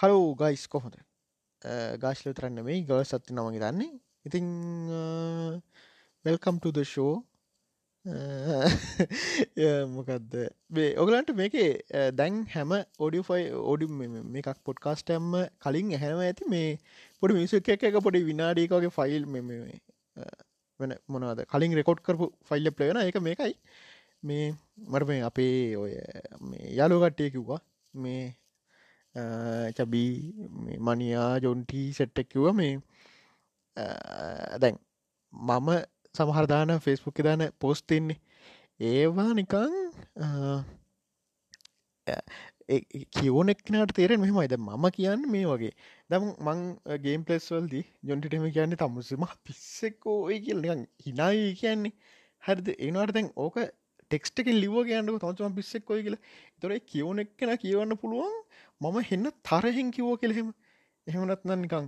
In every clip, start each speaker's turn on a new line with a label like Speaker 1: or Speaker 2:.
Speaker 1: Hello guys කොහොද ගාශ්ල තරන්න මේ ගව සත්ති නමගේ දන්නේ ඉතිං වෙල්කම්ට ද ෂෝ මොකක්ද මේ ඔගලන්ට මේකේ දැන් හැම ඔඩිෆයි ඔඩි මේකක් පොඩ්කාස්ටම්ම කලින් ඇහැම ඇති මේ පොඩි මිසක් එක එක පොඩි විනාඩීකගේ ෆයිල් මෙ වෙන මොනවද? කලින් රෙකෝඩ් කරපු ෆයිල්ල ප්ලේන එක මේකයි. මේ මට මේ අපේ ඔය මේ යාලෝකට්ටය කිව්වා. මේ චබී මනියා ජොන්ටී සෙට්ටක් කිව්ව මේ දැන් මම සමහරදාන ෆෙස්බුක් දාන පෝස්තින්නේ ඒවා නිකං කියවනෙක්නට තේරෙන් මෙහමයිද මම කියන්න මේ වගේ. දම් මං ගේම් පලෙස්වල්දි ජොන්ටිටම කියන්නේ තමුසම පිස්සෙක්කෝ ඔය කියල් නිකං හිනායි කියන්නේ. හරිද? ඒනවට දැන් ඕක ටෙක්ස්ටකින් ලිව කියන්නක තොන්චම පිස්සෙක් කොයි කියල. තොර කියවනෙක් කෙන කියවන්න පුළුවන් මම හෙන්න තරහෙන් කිවෝ කෙලෙහෙම එහෙමනත්න නිකං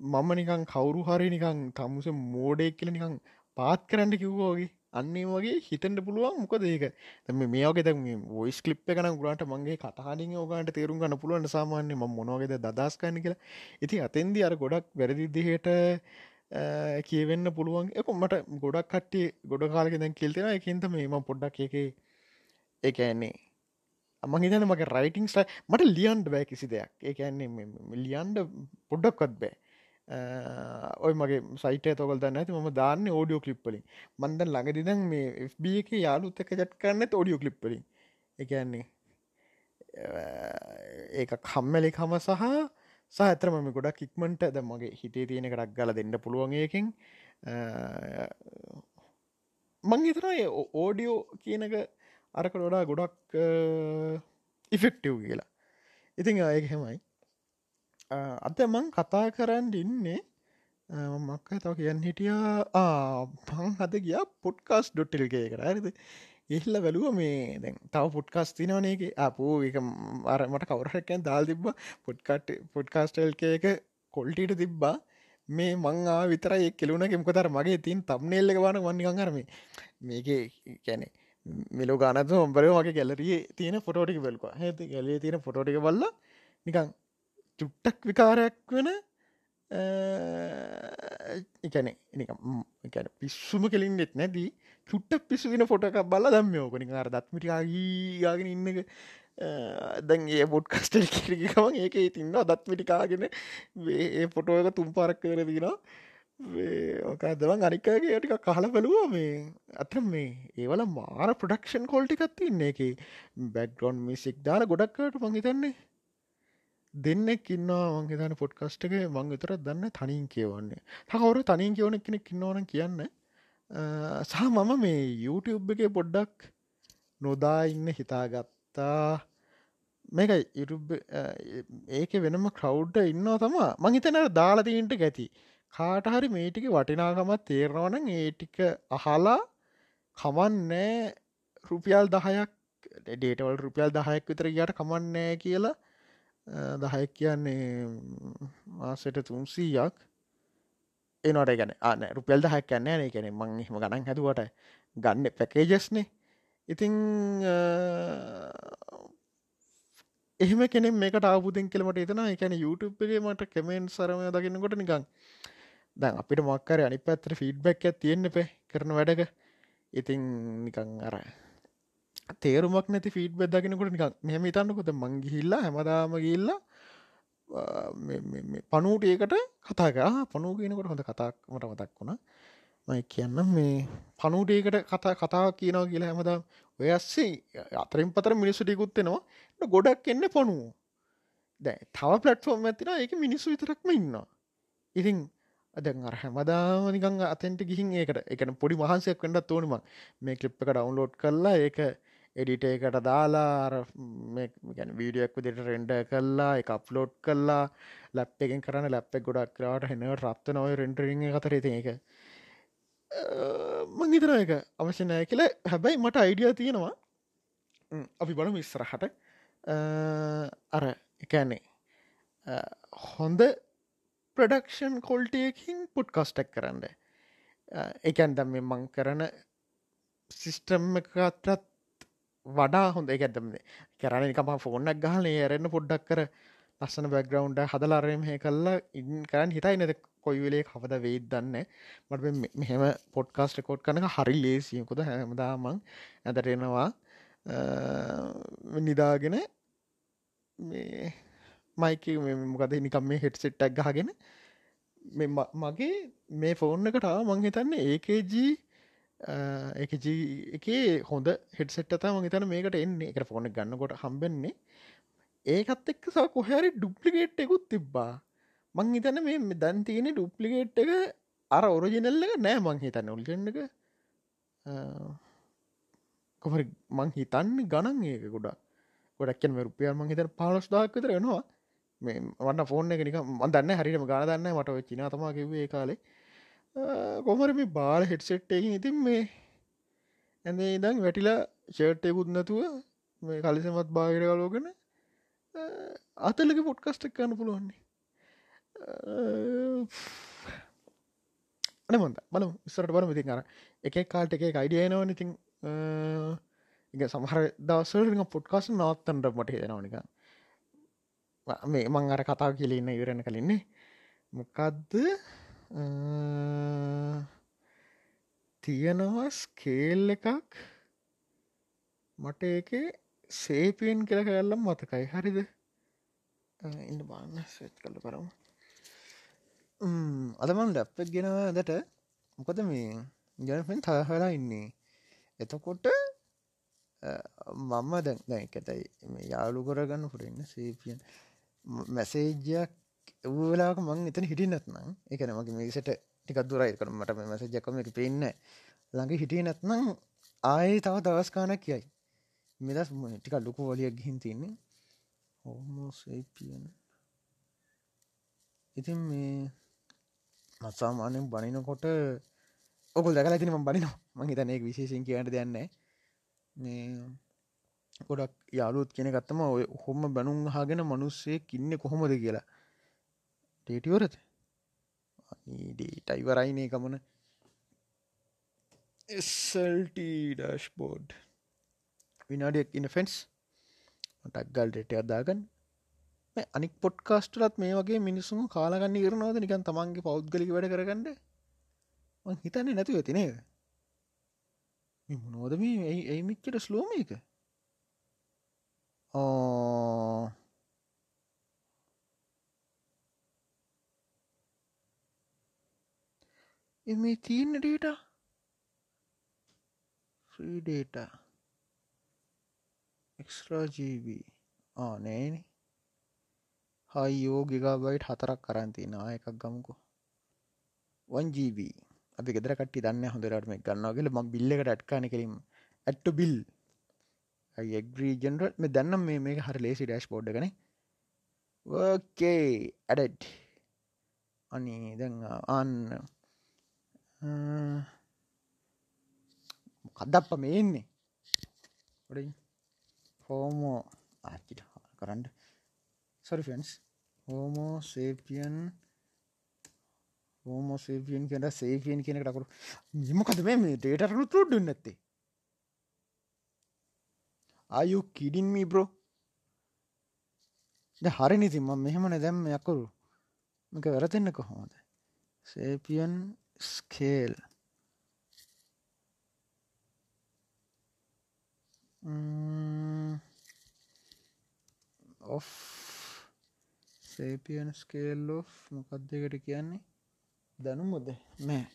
Speaker 1: මම නිකං කවුරු හරි නිකං තමුස මෝඩෙක් කියල නිකං පාත් කරන්න කිව්වෝගේ අන්නේ වගේ හිතන්ට පුළුවන් මොකද ඒක. තම මේෝක ද ොයිස් කලිප් එකන ගුලන්ට මගේ කටහනින් ඕගන්ට තේරුම් ගන්න පුළුවන් සාමාන්‍ය ම මොනොගෙද දස්කන්න කියලා. ඉති අතෙන්දි අර ගොඩක් වැරදිදිහයට කියවෙන්න පුළුවන්. එක මට ගොඩක් කට්ටිය ගොඩ කාලක දැන් කෙල්තෙන එකන්ත මේම පොඩ්ඩක් එක ඒඇන්නේ අම හිතන මගේ රයිටිංස් මට ලියන්ඩ බෑ කිසි දෙයක්. ඒඇන්නේ ලියන්ඩ පොඩ්ඩක්වත් බෑ. ඔය මගේ සයිට තොකල් දන්න ඇති ම දාන්න ෝඩියෝ කලිප්පලින් මන්ද ළඟදිදන් මේ FB එක යාලුත් එක ජත් කරන්න ෝඩියෝ කලිප්පලින් එකන්නේ ඒක කම්මලි කම සහ සහ ඇතරම ගොඩක් ඉක්මට ද මගේ හිතේ තියෙන කරක් ගල දෙන්න පුළුවන්ඒකින් මං හිතන ඕඩියෝ කියනක අරක ොඩා ගොඩක් ඉෆෙක්ටව් කියලා. ඉතිං ඒක හෙමයි අද මං කතා කරන්න ඉන්නේ මක්ක තව කියන්න හිටියා. පං හද ගිය පොඩ්කාස් ඩොට්ටල්ගේ කර ඇරිද එහිල්ල වැලුව මේ දැන් තව පොඩ්කාස් තිනවනගේ අපෝ එක අර මට කවරහකැන් දල් තිබ්බ. පොඩ්කට පොඩ්කාස්ටල්ක එක කොල්ටීට තිබ්බා. මේ මං විතර කෙලුණ කෙමකතර මගේ තින් තම්නෙල්ල වන වන්නිකං කරම මේක කැනෙ මෙලෝ ගානතු ඔම්බරය මගේ ගැලරිය තියෙන ෆොටෝටික බල්වා. හැති ගැලේ තියෙන ෆොටෝටික බල්ල නිකං චුට්ටක් විකාරයක් වෙන එකන එක පිස්සුම කෙලින්ෙත් නැදී චුට්ටක් පිස්සුදින ෆොටක බල දම්යෝකනි අර දත්මිටිකාගීයාගෙන ඉන්න එක දැන් ඒ බොඩ් කස්ටල් කිරිකමන් ඒක තින්න දත්මිටිකාගෙන ඒ ෆොටෝක තුම් පාරක් කර දිනවා ඕකදවන් අනිකාගේ ටික කහල බැලුව මේ. අත මේ ඒවල මාර ප්‍රඩක්ෂන් කොල්ටිකත් තින්නේ එක බැක්ගොන් මිසික් දාල ගොඩක්කට මංහිතන්නේ දෙන්නෙක් ඉන්නවා මං හිතන පොඩ්කස්ට් එක. මං විතරක් දන්න තනින් කියවන්නේ. තකවරු තනින් කියවන කෙනෙක් ඉන්නවන කියන්න. සහ මම මේ YouTube එක පොඩ්ඩක් නොදා ඉන්න හිතාගත්තා. මේක ඒක වෙනම කවුඩ්ඩ ඉන්නවා තමා මං හිතන දාලතිීන්ට ගැති කාට හරි මේටික වටිනාකමත් තේරනවන ඒටික අහලා කමන්නෑ රුපියල් දහයක් ඩේටවල් රුපියල් දහයක් විතර ගට කමන්නෑ කියලා. දහයක් කියන්නේ මාසට තුන්සීයක්. එනොට ගැන අන රුපෙල් දහක් කන්න න. කැනෙ මං එහම ගණන් හැතුවට ගන්න පැකේජස්නේ ඉතිං එහෙම කෙනෙ මේකට ආපුතින් කෙලමට එතන එකැන YouTubeගේ මට කෙමෙන් සරමය දකින්නකොට නිකං දැන් අපිට මක්කර අනි පැත්තර ෆීඩ්බැක් තියෙන්න්න පේ කරන වැඩක. ඉතිං නිකං අර තේරුමක් නැති ෆීඩ් බෙදගෙනකොට නික මෙහම තන්නකොත මංගිහිල්ලා හැමදාම ගිල්ලා පනුට ඒකට කතා කර. පනු කියනකොට හොඳ කතාක් මට මතක් වුණ. මයි කියන්න මේ පනුටේකට කතා කතා කියනව කියලා හැමදා ඔයස්සේ අතරින් පතර මිනිස්සුටිකුත්තෙනවා ගොඩක් එන්න පනුව දැ තව පලට්ෆෝර්ම් ඇතින ඒක මිනිස්සු විතරක්ම ඉන්න ඉතින් අදන් අර හැමදාම නිකං අතෙන්ට ගිහින් ඒකට එකන පොඩි මහන්සයක් වඩත් ඕනම මේ. කලිප් එක ඩවන්ලෝඩ් කරලා ඒක එඩිට එකට දාලා ගැන වීඩියක් විදිට රෙන්ඩ කල්ලා එක අප්ලෝඩ් කල්ලා ලැප් එකෙන් කරන්න ලැප්පෙක් ගොඩක් කරාට හෙන රත්ත නොව රෙන්ටරිං කතර ති එක මං හිතන එක අවශ්‍යනය කියල. හැබැයි මට අයිඩිය තියෙනවා. අපි බලම ඉස්සරහට. අර එකන්නේ හොඳ ප්‍රඩක්ෂන් කොල්ටයකින් පුට් කස්ටක් කරන්න. එකන් දම් මං කරන සිිස්ටම් එකත්ත් වඩා හොඳ. එකඇදම කරන එකම ෆෝනක් ගහල ඇරෙන්න්න පොඩ්ඩක් කර ලස්සන බැග්‍රවන්්ඩ හදලාරම හ කල්ලා ඉන් කරන්න හිතයි නැද? කොයි වෙලේ කවද වෙයිත් දන්න? මට මෙහෙම පොඩ්කාස්ට කොට් කනක හරි ලේසියකුද හැමදාමං ඇදරෙනවා. නිදාගෙන මේ මයික මොකද නිකම් මේ හෙට සෙට්ටක් ගහගෙන මගේ මේ ෆෝන් එකට මං හිතන්න ඒකජී එකේ හොඳ හෙටසෙට්ත ම තන මේකට එන්නේ. එක ෆෝන ගන්නකොට හම්බෙන්නේ. ඒකත් එක්ක සව කොහැරි ඩුප්ලිකේට් එකකුත් තිබ්බා. මං හිතන මේ දැන් තියෙන ඩුප්ලිකේට් එක අර ඔරජිනල්ල එක නෑ මං හිතන්න. උල්ගන්නක කොහරි මං හිතන්න ගණන් ඒක ගොඩක්. ගොඩක්ෙන් රුපියල් මං හිතන පාලස් දාක් විතර එනවා මේ වන්න ෆෝන් එක නික මදන්න හරිම ගාන දන්න මට චින තමා කිවේ කාලේ. කොමර මේ බාල හෙට්සෙට් එකින් ඉතින් මේ ඇඳේ ඉදං වැටිලා ෂර්ට්යකුත් නැතුව මේ කලිසමත් බාහිර කලෝගෙන අතලක පොට්කස්ටක් කන්න පුළුවන්නේ අනමොද බල ඉස්සරට බරම ඉතින් අර එක කාල්ට එක අයිඩියනවන ඉතින්. ඉග සමහර දවසර පොට්කාස නවත්තන්ට මට හිදෙනවනික මේ මං අර කතාව කියලන්න ඉවරණ කලින්නේ මොකක්ද තියෙනවා ස්කේල් එකක් මට ඒක සේපියෙන් කියල කැල්ලම් මතකයි. හරිද? ඉන්න බාන්න සෙත් කල කරමු අදමන් ලැප්පක් ගෙනවා දට මොකද මේ ජනපෙන් තහලා ඉන්නේ. එතකොට මම්ම දැන් දැකතයි යාලු කරගන්න පුරන්න සේපියන්. මැසේජයක් එවලාක මං එතන හිටි නැත්නම් එකන මගේ මේසට ටිකක් දුරයි. කර මට මැසජක්කම එක පෙන්න්න ළඟ හිටිය නැත්නම් ආයේ තව දවස්කානක් කියයි මෙදස් ටික ලොකු වලියක් ගිහින් තින්නේ හෝමෝසේපියන් ඉතින් මේ මත්සාමානයෙන් බනිනකොට ඔකුල් දැකලා තිනම බනිනවා. මං හිතන ඒක විශේෂෙන් කියන්න දෙන්න මේ ගොඩක් යාලුත් කියෙන ගත්තම ඔය හොම බැනුම් හාගෙන මනුස්සේ කින්න කොහොමද කියලා. ටේටිවරත ටයිවරයිනේ කමන ස්ල්ටඩස්බෝඩ් විනාඩියක් ඉන්න ෆෙන්ස් ටක් ගල් ටෙට අදාගන්න අනික් පොට්කාස්ටලත් මේ වගේ මිනිස්සුම කාලගන්න කරනවද නිකන් තමන්ගේ පෞද්ගලික වැඩ කරගන්න. හිතන්නේ නැතු ඇති නේද? මොනෝද මේ? ඇයි මිච්චට ස්ලෝම එක එමේ තියන්න ඩේට ්‍රීඩේට එක්ස්රාජීවී ආනෑනේ හයියෝ ගිගාබයිට් හතරක් කරන්තිනවා එකක් ගමුකු 1GB අපි ගෙදර කට්ටි දන්න හොඳරට මේ ගන්නවාගල ම බිල්ල එකට ඇට්කාන කිරීම ඇට්ට බිල් ඇග්‍රී ජෙනරට මේ දන්නම් මේ මේ හරි ලේසි ඩෑශ් පෝඩ් කන ඕකේ ඇඩඩ් අනි දැන් අන්න. කදප්ප මේන්නේ හෝමෝ. ආචිට කරන්න. Sorry friends. homo sapien homo sapien කියන sapien කියන එකට අකුරු. මොකද මේ? මේ data රණු තුඩ්ඩුන්නේ නැත්තේ. Are you kidding me bro? දැන් හරිනේ ඉතින් මම මෙහෙමනේ දැම්ම අකුරු. මේක වැරදෙන්න කොහොමද sapien scale. Mm, of sapien scale මොකක්දකට කියන්නේ? දැනුමොද? නෑ.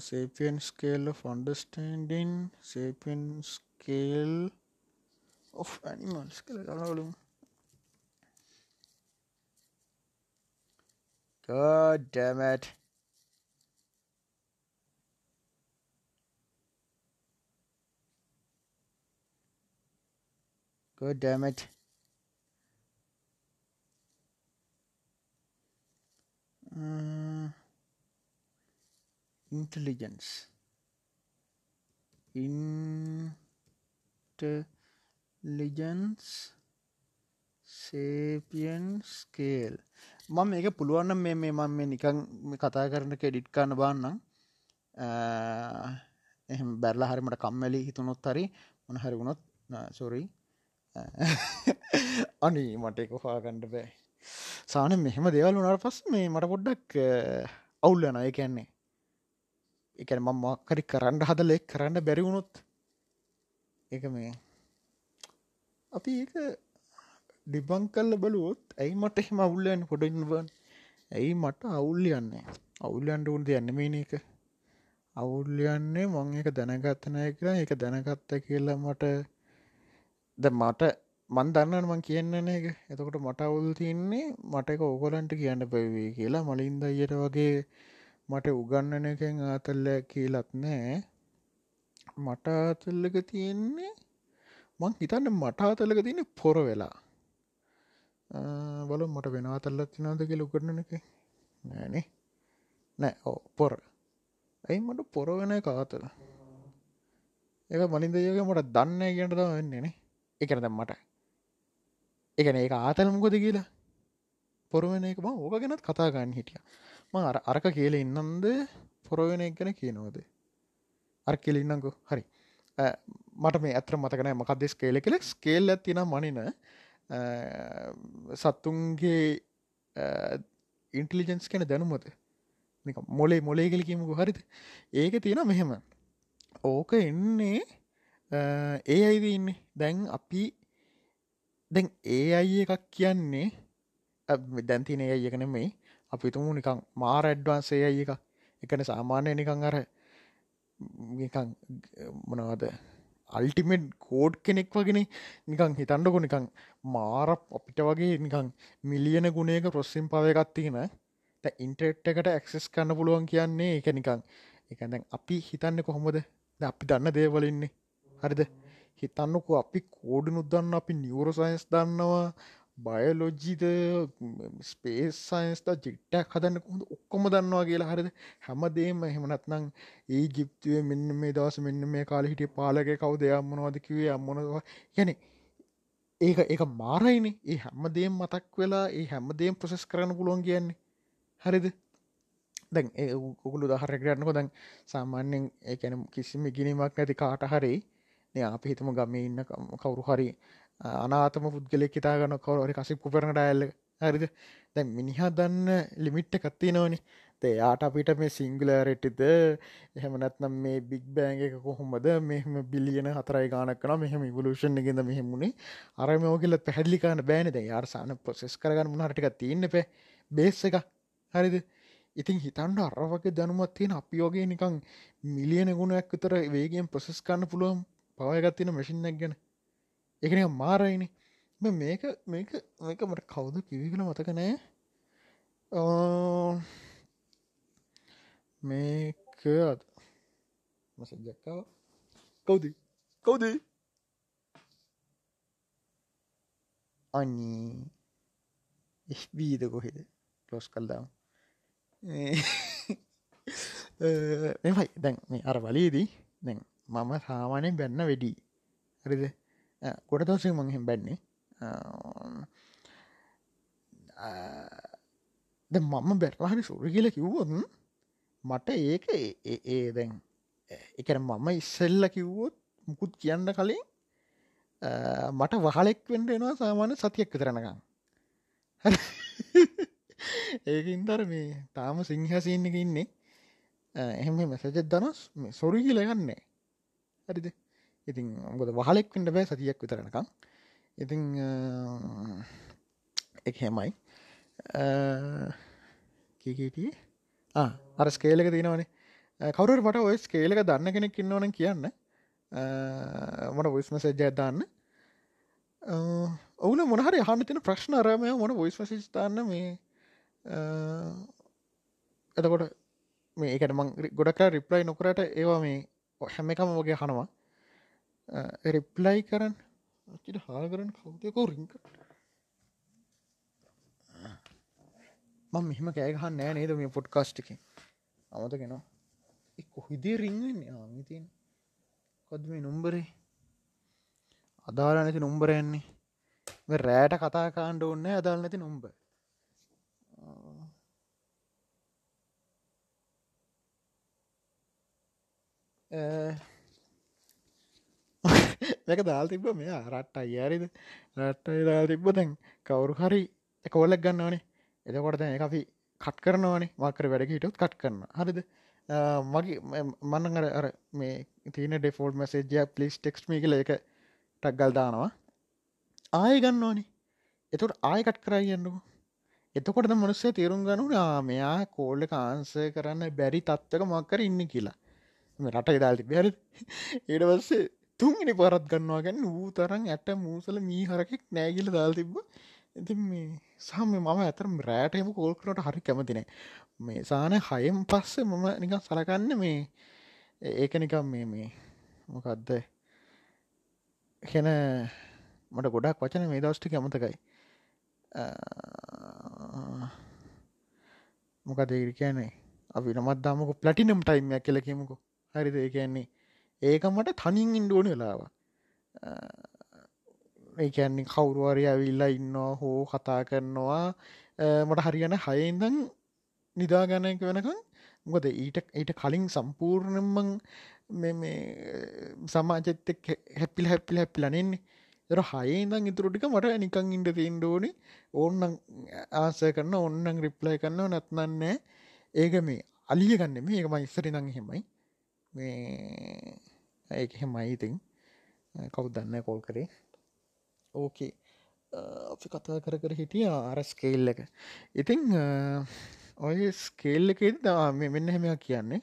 Speaker 1: Sapien scale ෆොන්ඩස්ටන්ඩින් sapien scale scale of animals god damn it. God damn it. Uh, intelligence. In Intelligence. Sapien scale මම මේක පුළුවන්න මේ මේ මම මේ නිකං කතා කරන කෙඩිට් කන්න බාන්නම්. එහම බැරලා හරිමට කම්මැලි හිතුනොත් හරි මොන හරිගුණොත් සොරී අනී මට එක හාගණ්ඩ බෑ. සාන මෙහෙම දෙවල් වනට පස් මේ මට පොඩ්ඩක් අවුල්ල නය කියන්නේ එකන මම මක්කරි කරන්න හදලෙක් කරන්න බැරිවුණොත් එක මේ අපි ඒ ඩිබං කල්ල බලුවොත් ඇයි මට එහෙම අවුල්ලයන් පොඩින්වන් ඇයි මට අවුල්ලියන්නේ අවුල්ලන්ට උන්ද යන්න මේන එක අවුල්ලියන්නේ මං එක දැනගත්තනය කියලා එක දැනගත්ත කියලා මට ද මට මන් දන්නන මං කියන්න එක එතකොට මට අවුල් තියන්නේ මට එක ඕගොලන්ට කියන්න පැවේ කියලා මලින්ද අයට වගේ මට උගන්නන එකෙන් ආතල්ල කියලත් නෑ. මට ආතල්ලක තියෙන්නේ මං හිතන්න මට ආතලක තියෙන පොර වෙලා. බලු මට වෙන අතල්ලත් තිනාද කියල උකරන එක. නෑනේ නෑ. ඕ පොර. ඇයි මට පොර වෙන කාතල ඒක මලින්දයක මට දන්න කියන්නට තම වෙන්නේනේ එකන දැම් මට. එකන ඒ ආතලමකොද කියලා? පොරුවෙන එක බ ඕක ගැනත් කතා ගන්න හිටිය. ම අර අරක කියල ඉන්නන්ද? පොරවෙන එක ගැන කියනවද? අර කෙල ඉන්නංකු හරි. මට මේ ඇත්‍ර මතකන මකදෙස් කේල කෙලෙක් ස්කේල් ඇතින මනින. සත්තුන්ගේ ඉන්ටලිජන්ස් කෙන දැනුමත මොලේ මොලේ කලි කියමුකු. හරිද? ඒක තියෙන මෙහෙම. ඕක එන්නේ ඒ අයිද ඉන්නේ. දැන් අපි දැන් ඒ අයි එකක් කියන්නේ දැන්තින අය එකනෙමයි අපි තුමු නිකං මාර ඇඩ්වාන්සේ අය එක එකන සාමාන්‍ය නිකං අර නිකං මොනවද අල්ටිමෙට් කෝඩ් කෙනෙක් වගෙන. නිකං හිතන්ඩකො නිකං මාර අපිට වගේ නිකං මිලියන ගුණේක ප්‍රොස්සිම් පවයගත්තිගෙන ඉන්ටෙට් එකට ඇක්සෙස් කන්න පුළුවන් කියන්නේ එක නිකං එකැැන් අපි හිතන්න කොහොමද? අපි දන්න දේවලඉන්නේ හරිද? හිතන්නකෝ අපි කෝඩ නුදන්න අපි නිවරසයින්ස් දන්නවා බයලොජ්ජිද ස්පේස් සයින්ස්ත ජිට්ටක් හදන්න කොහොඳ ඔක්කොම දන්නවා කියලා හරිද? හැමදේම එහෙමනත්නං ඒ ජිප්තුවේ මෙන්න මේ දවස මෙන්න මේ කාල හිටිය පාලක කවු දෙයක් මොනවද කිවේ අම්මොනවා ගැන ඒක ඒක මාරයින. ඒ හැමදේම් මතක් වෙලා ඒ හැමදේම් ප්‍රසෙස් කරන්න පුළුවන් කියන්නේ. හරිද? දැන් ඒ උකුළු දහර කරන්නකො දැන් සාමාන්‍යෙන් ඒකැන කිසිම ඉගිනීමක් ඇති කාට හරි අපි හිතම ගම ඉන්න කවුරු හරි අනාතම පුද්ගලෙක් හිතාගන්න කවරි කසිප් කුපරනට ඇල්ල හරිද? දැ මිනිහා දන්න ලිමිට්ට කත්ති නෝනි යාට අපිට මේ සිංගලරෙට්ටිද එහෙමනත්නම් මේ බික් බෑන්ග එක කොහොමද මෙහම බිලියන හතරයි ගානක්න මෙහම ඉවලූෂන් ගෙද මෙහෙමුණේ අරම ෝකෙල පැහදිලිකාන බෑනද යාර්සාන පොසෙස් කරගන්න මුණහටක තියන්න පේ බේස් එක හරිද? ඉතින් හිතන්ඩ අරවගේ දැනුමත් තියෙන අපි යෝගේ නිකං මිලියන ගුණයක් විතර වේගෙන් ප්‍රසෙස් කන්න පුළුවන් පවයගත්තින මැසිින්නක් ගැන. එකන මාරයිනි මේක මේක මේක මට කවුද කිවි කළ මතක නෑ මේක අද මසජක්කාව කවුද කවුද අනී එබීද කොහෙද ලොස් කල්දාව එමයි දැන් අර වලේදී දැන් මම සාමානයෙන් බැන්න වැඩී හරිද ගොඩ දවසේ මංහෙම බැන්නේ. ද මම බැරලාහරි සුර කියල කිව්වොත් මට ඒක ඒ දැන් එකන මම ඉස්සෙල්ල කිව්වොත් මුකුත් කියන්න කලින් මට වහලෙක් වෙන්ඩ එනවා සාමාන්‍ය සතියක් විතරනකම් ඒකින්දර මේ තාම සිංහසින්න එක ඉන්නේ. එහෙම මෙසජත් දනස් සොරි කියලගන්නේ හරිද? ඉතින් ගොද වහලෙක් වෙන්ඩ බෑ සතියක් විතරනකම් ඉතිං එක හෙමයි. කීකීටිය අර ස්කේලක තියෙනවනේ. කවුර මට ඔය ස්කේලක දන්න කෙනෙක් ඉන්නවන කියන්න. මට වොයිස් මසේජ්ජ දාන්න. ඔවුන මොනහරි හන්න තින ප්‍රශ්න අරමය මොන වොයිස් මසිස්ථාන්න මේ එතකොට මේ ඒකට මං ගොඩක් රිප්ලයි නොකරට ඒවා මේ හැම එකම වගේ හනවා රිප්ලයි කරන්න. චිට හා කරන්න කවුදකෝ රිංක මං මෙහම කෑගහන්න නෑ නේද මේ පොඩ්කාස්ටික අමතගෙනවා කොහිදේ රිංවෙන්නේ ආමිතින් කොද මේ නුම්බරේ අදාල නැති නුම්බරයන්නේ රෑට කතා කාණ්ඩ ඔන්න අදාල් නැති නුම්බ මේක දාල් තිබ මේ රට්ට අයියාරිද රට්ට දාල් තිබ්බ. දැන් කවුරු හරි එකෝලක් ගන්නවනේ. එතකොට දැන් අපි කට් කරනවානේ. මාකර වැඩ හිටුත් කට් කරන හරිද? මගේ මන්න අර අර මේ තින ඩෙෆෝල් මසේජය පලිස් ටෙක්ස් මේ කියල එක ටක්ගල් දානවා. ආය ගන්නවානේ. එතුට ආයකට් කරයි යන්නකු. එතකොට මනුස්සේ තේරුම් ගනු මෙයා කෝල්ල කාන්සය කරන්න බැරි තත්වක මක්කර ඉන්න කියලා. රට ඉදාල්ති බැර ඒඩවස්සේ තුන්ගනි පරත් ගන්නවා. ගැන්න වූ තරන් ඇට මූසල මී හරකෙක් නෑගිල දාල් තිබ්බ. ඉති මේ සහම මම ඇතරම් රෑටයම කෝල් කරට හරි කැමතිනේ මේ සාන හයම් පස්සේ මම නිකම් සලකන්න මේ ඒක නිකම් මේ මේ මොකක්ද හෙන මට ගොඩක් වචන මේ දවස්ටි කැමතකයි මොකද ඒරි කියන්නේ? අපි නමත් දාමක. ප්ලටිනම් ටයිම්යක් කියලකෙමුකු හරිද? ඒ කියන්නේ ඒක මට තනින් ඉන්ඩුවන වෙලාව ඒකන්නේ කවුරුවරය ඇවිල්ලා ඉන්නවා හෝ කතා කරනවා මට හරියන හයඉදන් නිදාගණයක වෙනකම් මොකද ඊට ඊට කලින් සම්පූර්ණමං මේ සමාජත්තෙක් හැපිල් හැපිල් හැපිලනෙන්නේ දර හයඉදන් ඉතුරටික මට නිකං ඉන්ඩ තින්ඩෝනි ඕන්න ආසය කරන්න ඔන්නන් රිප්ලයි කරන්න නැත්නන්නේ ඒක මේ අලිය ගන්න මේ ඒක මයිස්සරි දං හෙමයි මේ ඒක හෙමයි ඉතින්. කවු දන්න කොල් කරේ? ඕකේ අපි කතා කර කර හිටිය අර ස්කේල් එක. ඉතිං ඔය ස්කේල් එකෙද මෙන්න හෙමයක් කියන්නේ.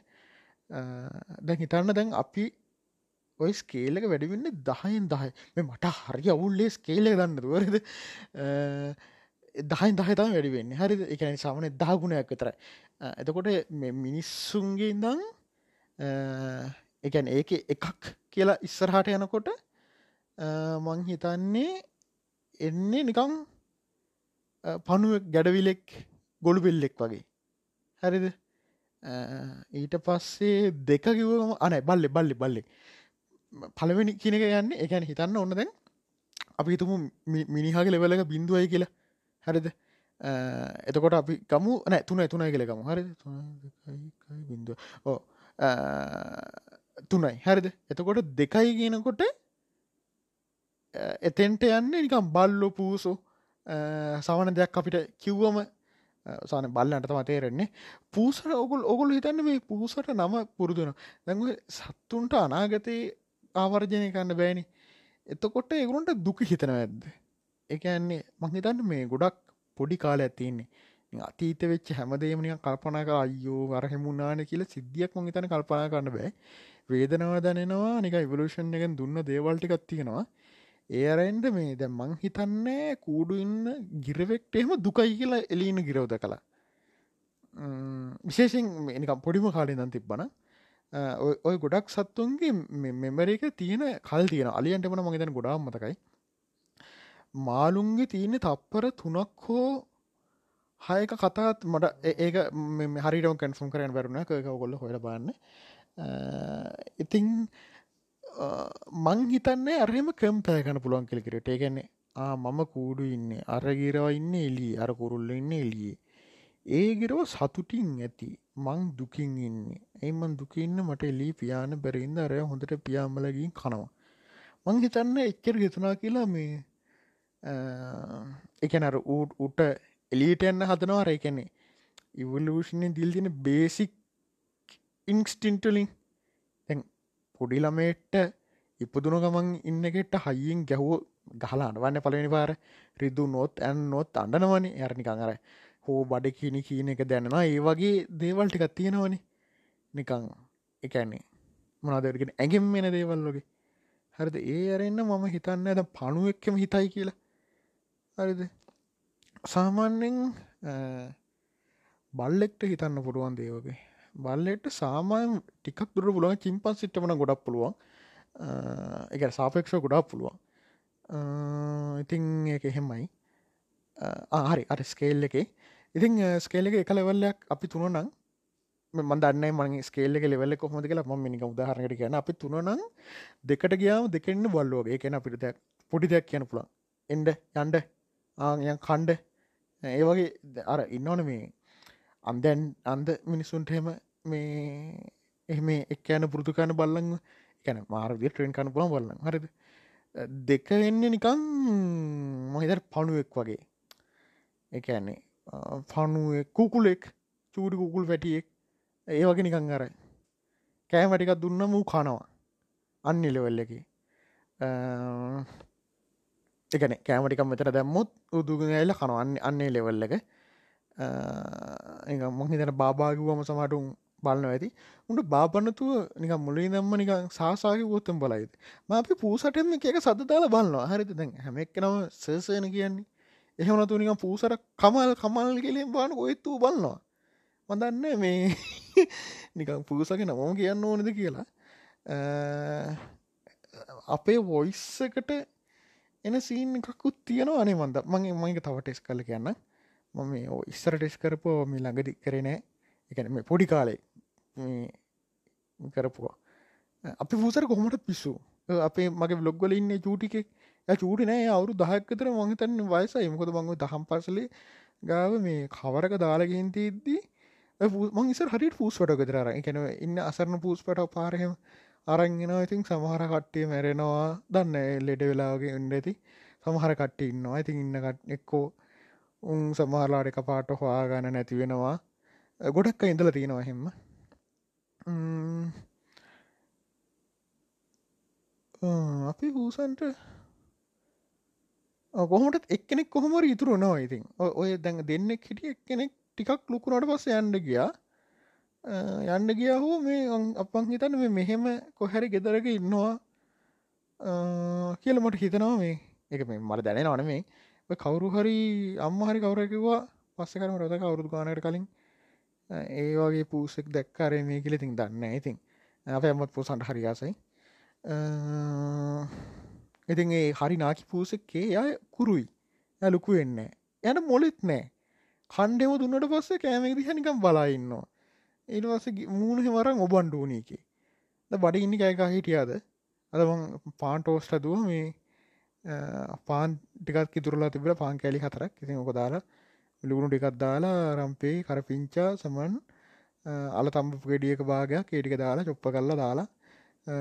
Speaker 1: දැන් හිතන්න දැන් අපි ඔය ස්කේලක වැඩිවෙන්න දහයෙන් දහය. මේ මට හරි අවුල්ලේ ස්කේලක දන්න දුවරද දහයින් දහතම වැඩිවෙන්න හරි එකන සාමන දහගුණයක් විතරයි. එතකොට මිනිස්සුන්ගේ දං Eh, එකැන් ඒක එකක් කියලා ඉස්සරහට යනකොට eh, මං හිතන්නේ එන්නේ නිකං eh, පණුව ගැඩවිලෙක් ගොළු පෙල්ලෙක් වගේ. හැරිද? ඊට පස්සේ දෙක කිවම අන බල්ලෙ බල්ලි බල්ලෙ පළවෙනි කියනක යන්න එකැන හිතන්න ඔන්න දැන් අපි තුමු මිනිහාගේ ලෙවලක බින්දුවයි කියලා. හරිද? එතකොට අපි ගමු නෑ තුන තුනයි කියලකම හරි බින්දුව ඕ තුනයි. හැරිද? එතකොට දෙකයි කියනකොට එතෙන්ට යන්න නිකම් බල්ලො පූසු සවන දෙයක් අපිට කිව්වම සාන බල්ලන්ට මතේරෙන්නේ පූසට ඔගුල් ඔගුල් හිතන්න මේ පූසට නම පුරුදුන දැඟ සත්තුන්ට අනාගතයේ ආවර්ජනය කන්න බෑනි. එතකොට ඒගුරුන්ට දුක හිතන ඇද්ද එකන්නේ මංහිතන්න මේ ගොඩක් පොඩි කාල ඇතින්නේ අතීත වෙච්ච හැමදේමනික කල්පනා කර අයෝ අරහෙමුණනාන කියල සිද්ධියක් මංහිතන කල්පනා කරන්න බෑ. වේදනව දැනෙනවා නික ඉවලූෂන් එකෙන් දුන්න දේවල්ටි කත්තියෙනවා ඒ අරෙන්ට මේ දැ මං හිතන්නේ කූඩු ඉන්න ගිරවෙක්ට එහෙම දුකයි කියලා එලීන ගිරවද කලා විශේෂෙන් නිකම් පොඩිම කාලෙ දන් තිබ්බන ඔය ගොඩක් සත්තුන්ගේ මෙමරක තියෙන කල් තියෙන අලියන්ට වන මගේතන ගොඩාම් මතකයි. මාලුන්ගේ තියෙන තප්පර තුනක් හෝ හයක කතාත් මට ඒක හරිටම කැන්ෆම් කරන බැරුණ එක ගොල්ල හොල බන්න ඉතිං මං හිතන්නේ අරහෙම කම්පෑකන පුළුවන් කෙලිකරට ඒගැන්නේ මම කූඩු ඉන්න. අරගිරව ඉන්න එලී අර කුරුල්ල ඉන්න එලියේ ඒගිරව සතුටින් ඇති. මං දුකින් ඉන්න. ඒමන් දුකඉන්න මට එලී පියාන බැරඉන්න අරය හොඳට පියාමලගින් කනවා. මං හිතන්න එක්කර ගෙතුනා කියලා මේ එකනර ඌට උට එලියට යන්න හදනවා රැකැනෙ ඉවලූෂණය දිල් තින බේසික් ඉන්ක්ස්ටින්ටලින් තැන් පොඩි ළමේට ඉපදුන ගමන් ඉන්නගෙට හයියෙන් ගැහෝ ගහලා අඩවන්න පලවෙනි පාර රිදු නොත් ඇන් නොත් අඩනවන ඇරනිකං අර හෝ බඩ කිනි කියන එක දැනවා ඒ වගේ දේවල් ටිකක් තියෙනවනි. නිකං එකන්නේ මොනාදරගෙන ඇගෙම් මෙන දේවල්ලොගේ හරිද? ඒ අරෙන්න්න මම හිතන්න ඇද පණුවෙක්කම හිතයි කියලා. හරිද? සාමාන්‍යෙන් බල්ලෙක්ට හිතන්න පුළුවන් දේවගේ බල්ලෙට සාමායන් ටිකක් දුර පුළුවන් චිම්පන් සිට්ටමන ගොඩක් පුළුවන්. එක සාපෙක්ෂ ගොඩක් පුළුවන්. ඉතිං එක එහෙමයි. ආහරි අර ස්කේල් එක. ඉතිං ස්කේල එක එක ලෙවල්ලයක් අපි තුනනම් මදන්න මං ස්කේල්ල ලෙවල්ල කොහොමද කියලා. ම මිනික උදාහරණයට කියන අපි තුනනම් දෙකට ගියාම දෙකෙන්න්න බල්ලෝගේ එකන අපිට දෙයක් පොඩි දෙයක් කියන පුළන් එන්ඩ යන්ඩ ආයන් කණ්ඩ. ඒ වගේ අර ඉන්නවන මේ අන්දැන් අන්ද මිනිස්සුන්ටහෙම මේ එහෙම එක් යන පුෘතුකාන බල්ලං එකැන මාරදිය ට්‍රෙන් කන පුළන් බල්ලන්න හරිද? දෙක වෙන්න නිකං මහිදර පණුවෙක් වගේ. එකන්නේ පණුව කුකුලෙක් චූඩි කුකුල් වැටියෙක්. ඒ වගේ නිකං අර කෑමටිකක් දුන්න මූ කනවා. අන්න ලෙවල්ල එක. එකන කෑමටිකම් මෙතර දැම්මුත් උදුගල කනවන්න අන්නේ ලෙවල්ල එක. මහිතන බාභාගවම සමටුම් බලන්න ඇති. උට බාපන්නතුව නික මුලේ දම්ම නික සාසාගේ ගොත්තම් බලයිද ම අපි පූසටම එක සදදාල බලන්නවා හරිත දැන් හැමෙක්නම සසයන කියන්නේ. එහෙමනතු නික පූසර කමල් කමල් කෙලෙන් බාන ඔයත්තු බලන්නවා මදන්න මේ නිකං පූසක නමම කියන්න ඕනද කියලා. අපේ වොයිස් එකට එන සීන් එකකුත් තියෙනවා අනේ මන්ද. මගේ මගේ තව ටෙස් කල කියන්න. මම ඉස්සර ටෙස් කරපෝ මේ ළඟදි කරනෑ එකන මේ පොඩි කාලේ කරපුවා අපි පූසර කොහොමට පිස්සු? අපේ මගේ බ්ලොග්වල ඉන්න චූටිකෙක් චූටි නෑ. අවුරු දහක්කතර මංහිතන්න වයසයි. මොකද මංව දහම් පසලේ ගාව මේ කවරක දාලගෙන්ති ඉද්දී මං ඉසර හරි පූස්වට ගෙදර එකැන ඉන්න අසරන පූස්පට පාරහෙම අරංගෙන ඉතින් සමහර කට්ටිය මැරෙනවා. දන්න ලෙඩ වෙලාගේ උන්ඩ ඇති. සමහර කට්ටි ඉන්නවා. ඉතින් ඉන්නකට එක්කෝ උන් සමහරලාට එක පාට හොයාගන්න නැති වෙනවා. ගොඩක් ඉඳල තියෙනවා හෙම්ම අපි හූසන්ට කොහොමට එක්කෙනෙක් කොහොමර ඉතුරු නවා ඉතින්. ඔය දැන් දෙන්නෙක් හිටිය එක්කෙනෙක් ටිකක් ලුකුණට පස්ස යන්ඩ ගියා. යන්න ගිය හෝ මේ අපන් හිතන්න මේ මෙහෙම කොහැරි ගෙදරක ඉන්නවා. කියල මට හිතනවා මේ. එක මේ මට දැන නවන මේ කවුරු හරි අම්මහරි කවරකිවා පස්සකරම රොද කවුරුදු ගානයට කලින්. ඒ වගේ පූසෙක් දැක්කාරය මේ කියල ඉතින් දන්න ඉතින් අප ඇමත් පූසන්ට හරියාසයි ඉතින් ඒ හරි නාකි පූසෙක්කේ ය කුරුයි. ඇලුකු වෙන්න යන මොලෙත් නෑ කණ්ඩෙම දුන්නට පස්සේ කෑමේදි හැනිකම් බලාඉන්නවා ඒටවස මූුණ හෙමරං ඔබන්ඩූනීකි බඩ ඉන්නි කෑකා හිටියාද? අද පාන්ටෝස්ට දුව මේ පාන් ටිකත් කිතුරලා තිබල පාන් කෑලි හතරක්. ඉතින් ඕක දාලා ලුණු ටිකත් දාලා රම්පේ කරපිංචා සමන් අල තම්ප ගෙඩියක භාගයක් ඒටික දාලා චොප්ප කල්ලා දාලා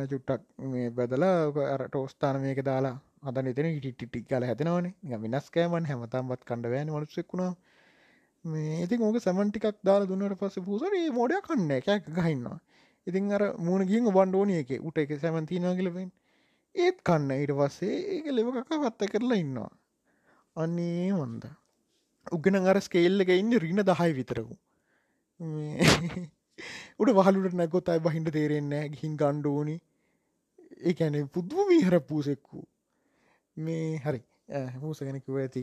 Speaker 1: චුට්ටක් මේ බැදලා ටෝස්ථාන මේක දාලා අද නිතන ඉටිටික් කල හැතනවනේ විනස්කෑමන් හැමතම්වත් කණ්ඩවෑන මනුස්සෙක්ුණා මේ ඉතින් ඕක සැමන්ටිකක් දාලා දුන්නට පස්ස පූසන මෝඩය කන්න එකක් ගහින්නවා ඉතින් අර මුණ ගින් බන්්ඩෝනිය එක. උට එක සැමන්තිනා කියලවෙන් ඒත් කන්න. ඊට පස්සේ ඒක ලෙවකක පත්ත කරලා ඉන්නවා. අන්නේ මොන්ද. උගෙන අර ස්කේල්ල එක ඉන්න රින දහයි විතරකු උට වහලුට නැගොත් අයි බහින්ට තේරෙන්නේ ගිහින් ගණ්ඩෝනි ඒඇන පුද්දුම මීහර පූසෙක්කු මේ හරි. හූස ගැනකිව ඇති.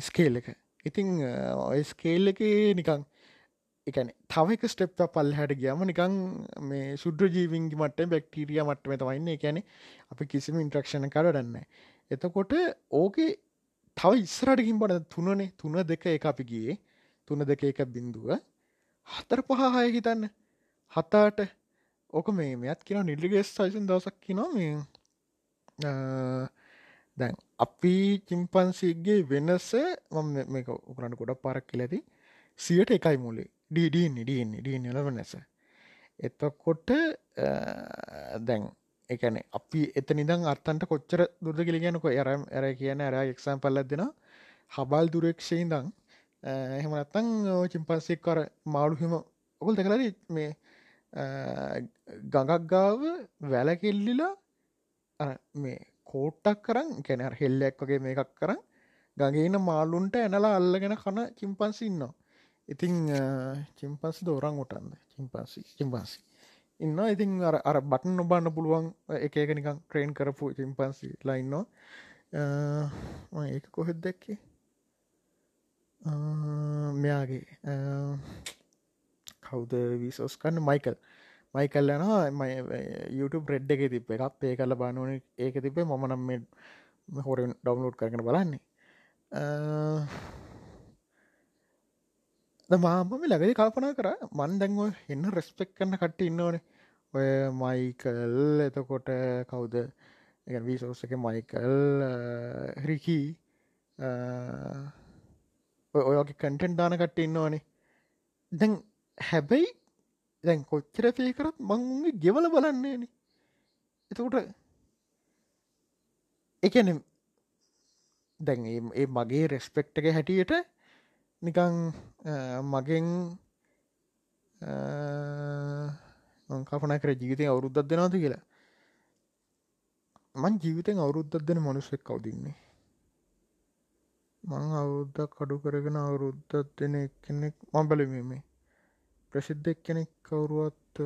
Speaker 1: ස්කේල් එක. ඉතිං ඔය ස්කේල් එක නිකං එකන තවක ස්ටෙප් පල් හැට ගියම නිකං මේ සුද්‍ර ජීවින්ගි මට බෙක්ටීරිය මට්ම තමයින්න එකැනෙ අපි කිසිම ඉන්ට්‍රක්ෂණ කරන්න එතකොට ඕකේ තව ඉස්සරටකින් බට තුනනේ තුන දෙක එක අපි ගියේ. තුන දෙක එක බින්දුව හතර පහහය හිතන්න. හතාට. ඕක මේ මෙත් කියන නිල්ලිගෙස් සයිසන් දවසක් කිනවා මේ දැන් අපි චිම්පන්සිගේ වෙනස මම මේක උකරන්න ගොඩක් පාරක් කියලති සියට එකයි මුලේ. ඩීඩන්නේ ඩන්නේ ඩීන ලව නැස එතකොට දැන් එකන අපි එත නිදං අර්තන්ට කොච්චර දුරද කියල කියනක ඇරම් ඇර කියන ඇර එක්සම් පල්ලත් දෙෙන හබල් දුරක්ෂයිදං එහෙමනත්තං චිම්පන්සෙක් කර මාළුහෙම ඔකුල් දෙකලද මේ ගඟක් ගාව වැලකෙල්ලිලා මේ කෝට්ටක් කරන් කැන හෙල්ලෙක් වගේ මේකක් කරන්න ගගේන මාලුන්ට ඇනලා අල්ලගෙන කන චිම්පන්සි ඉන්නවා. ඉතිං chimpanzee orangutan chimpanzee chimpanzee. ඉන්න ඉතින් අර අර බටන් නොබන්න පුළුවන් එක එක නිකං ට්‍රේන් කරපු චිම්පන්සි ලයින්නවා ඒක කොහෙත් දැක්කේ? මෙයාගේ කවුද විසෝස් කන්න මයිකල් මයිකල් යනවා. YouTube රෙඩ් එක තිබ එකක්. පේ කල බානුවන ඒක තිබේ මම නම් මේ හොරෙන් ඩවන්ලෝඩ් කරන බලන්නේ. මාමම ලගදි කල්පනා කර. මන් දැන්ව එන්න රෙස්පෙක් කන්න කට ඉන්නවනේ. ඔය මයිකල් එතකොට කවුද? වීසෝස් එක මයිකල් රිකී ඔයගේ කටෙන්් දාන කට ඉන්නවානේ. දැන් හැබැයි දැන් කොච්චර පේ කරත් මංගේ ගෙවල බලන්නේන එතකොට එකන දැන් ඒ මගේ රෙස්පෙක්ට එක හැටියට නිකං මගෙන් කපන කර ජීවිතය අවුරුද්දක් දෙනවාද කියලා. මං ජීවිතෙන් අවුරුද්දක් දෙන මනුස්සෙක් කවදින්නේ මං අවුරුද්දක් කඩු කරගෙන අවුරුද්දත් දෙන එක්කෙනෙක් මං බලමීමේ ප්‍රසිද්ධ එක්කෙනෙක් කවුරුවත්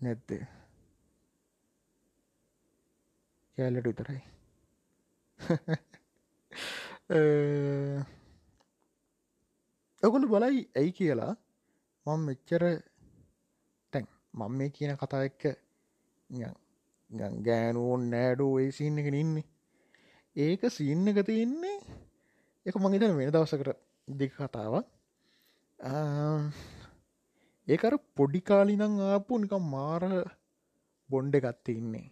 Speaker 1: නැද්ද? කෑලට විතරයි. ඔගොලු බලයි ඇයි කියලා. මං මෙච්චර තැන් මං මේ කියන කතා එක්ක ගෑනුවන් නෑඩෝ ඒ සින්න එක ඉන්නේ. ඒක සින්න එක තියන්නේ එක මංහිතන වෙන දවසකට. දෙක කතාවක්. ඒකර පොඩිකාලිනං ආපු නික මාර බොන්්ඩ ගත්ත ඉන්නේ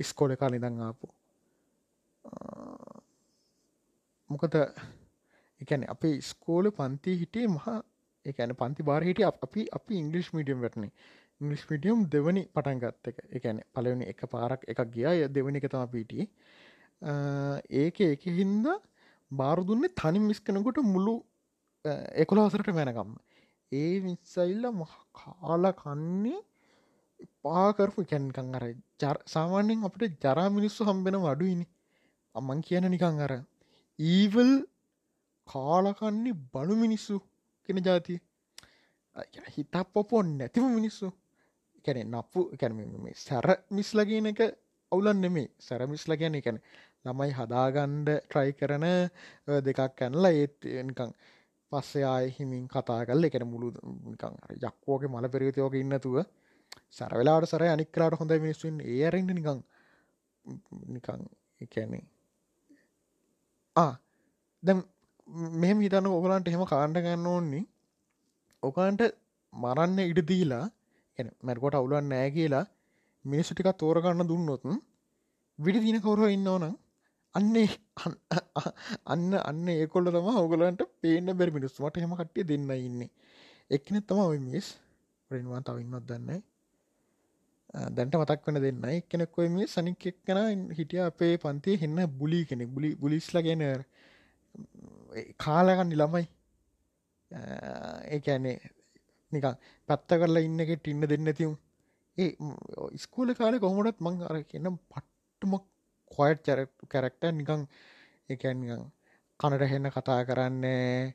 Speaker 1: ඉස්කොල කාලිදං ආපු. මොකද එකන අපේ ස්කෝල පන්ති හිටිය මහා එකන පන්ති බාර හිටිය අපි අපි ඉංගලිස් මීඩියම් වැටනේ. ඉංගලිස් මිඩියම් දෙවනි පටන් ගත්ත එක. එකන පලවෙනි එක පාරක් එකක් ගියා. දෙවනි එක තම පිටිය ඒක එක හින්ද බාරදුන්නේ තනි මිස්කනකොට මුළු එකොළ හසරට මැනකම් ඒ විස්සයිල්ල මහ කාල කන්නේ පාකරපු කැන්කං අර සාමාන්‍යෙන් අපට ජරා මිනිස්සු හම්බෙන වඩුයිනි. අම්මන් කියන නිකං අර ඊවල් කාලකන්නේ බලු මිනිස්සු කෙන ජාතිය. හිතක් පොපොන් නැතිම මිනිස්සු. කැනෙ නප්පු කැන සැර මිස්ලගෙන එක අවුලන් නෙමේ සැරමිස්ල ගැන එකැන ළමයි හදාගන්ඩ ට්‍රයි කරන දෙකක් කැනලා ඒත් නිකං පස්සේ ආය හිමින් කතා කල් එකන මුළු නිකං යක්කෝගේ මල පෙරගතයෝක ඉන්නතුව සැරවෙලාට සර අනික්ලාට හොඳ මිනිස්සුන් ඒරෙන්ට නිකං නිකං එකැනේ ආ දැම් මෙම හිතන්න ඔගලන්ට එහෙම කාණ්ඩ ගන්න ඕන්නේ. ඕකාන්ට මරන්න ඉඩ දීලා එ මැරකොට අවුලන් නෑ කියලා මිනිස්සු ටික තෝරගන්න දුන්නොතුන් විඩි දින කවුරහ ඉන්න ඕනම් අන්නේ අන්න අන්න ඒකොල්ල තම ඔගලන්ට පේන බැරි මිනිස්සුමට හෙම කට්ටිය දෙන්න ඉන්නේ. එක්නෙ තම ඔය මිස් රෙන්වා තවන්නොත් දන්න දැන්ට මතක් වන දෙන්න එක්කෙනෙක් ඔය මේ සනික් එක්කෙන හිටිය අපේ පන්තිය හෙන්න බුලි කෙනෙ බුලි බුලිස්ල ගැන කාලගන්නි ළමයි. ඒඇනේ නිකං පැත්ත කරලා ඉන්නකට ඉන්න දෙන්න තිවුම් ඒ ස්කූල කාලෙ කොහොමටත් මං අර කියන්න පට්ටමක් කොයට් චර කැරක්ට නිකං එකන් කනට හෙන්න කතා කරන්නේ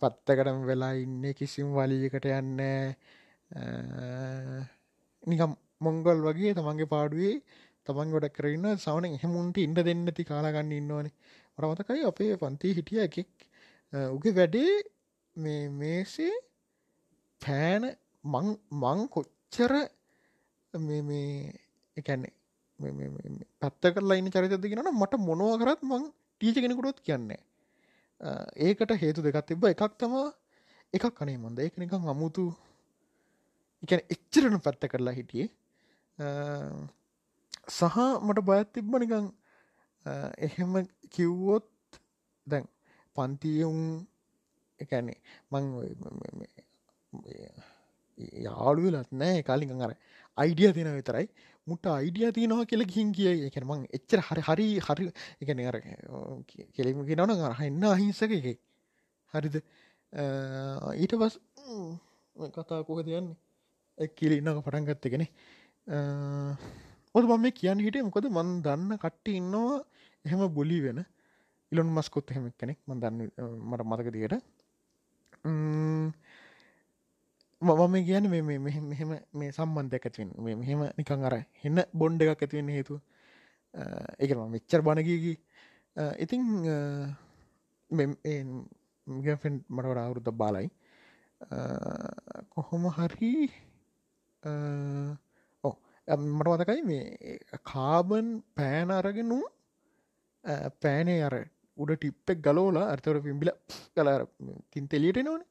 Speaker 1: පත්තකටම වෙලා ඉන්න කිසිම් වලීකට යන්න නිකම් මොංගල් වගේ තමන්ගේ පාඩුවේ තමන් ගොඩ කරන්න සවන එහෙමුන්ට ඉන්න දෙන්නති කාලාගන්න ඉන්නවනේ. මරමතකයි අපේ පන්ති හිටිය එකෙක් උගේ වැඩේ මේ මේසේ පෑන මං කොච්චර මේ එකන්නේ පැත්ත කරලා ඉන්න චරිතද කියෙන මට මොනව කරත් මං ටීච කෙනෙකුටොත් කියන්නේ ඒකට හේතු දෙකත් තිබ එකක් තම එකක් කනේ මන්ද. ඒක නිකං අමුතු. එකන එච්චරන පැත්ත කරලා හිටියේ. සහ මට බයත් තිබ්බ නිකං එහෙම කිව්වොත් දැන් පන්තියුම් එකැනේ මං යාළුවෙලත් නෑ කාලින් අර අයිඩිය තියෙන විතරයි. මුට අයිඩිය තියනවා කියල ගිහින් කිය එකන මං එච්චර හරි හරි හරි එකන අර කෙලෙම කිනවන අරහ එන්න අහිංසක එක හරිද? ඊට පස් කතා කොහ තියන්නේ කිලින්නක පටන්ගත්තගෙන ඔද මම මේ කියන්න හිට මොකද මන් දන්න කට්ටි ඉන්නවා එහෙම බොලි වෙන. ඉලොන් මස්කොත් එහෙම කෙනෙක් ම දන්න මට මතක දියට මම කියන මේ මෙහෙම මේ සම්බන්ධ ඇතිවෙන් මෙහෙම නිකං අර එන්න බොන්්ඩ එකක් ඇතිවෙන්න හේතු එක මෙච්චර බණගීගී ඉතිං ගෆෙන් මටවට අවුරුද්ධ බාලයි. කොහොම හරි ඕ මට වතකයි මේ කාබන් පෑන අරගෙනු පෑනේ අර උඩ ටිප්පෙක් ගලෝලා අර්තවට පිම්බිල කලාර තින් තෙලියට නොන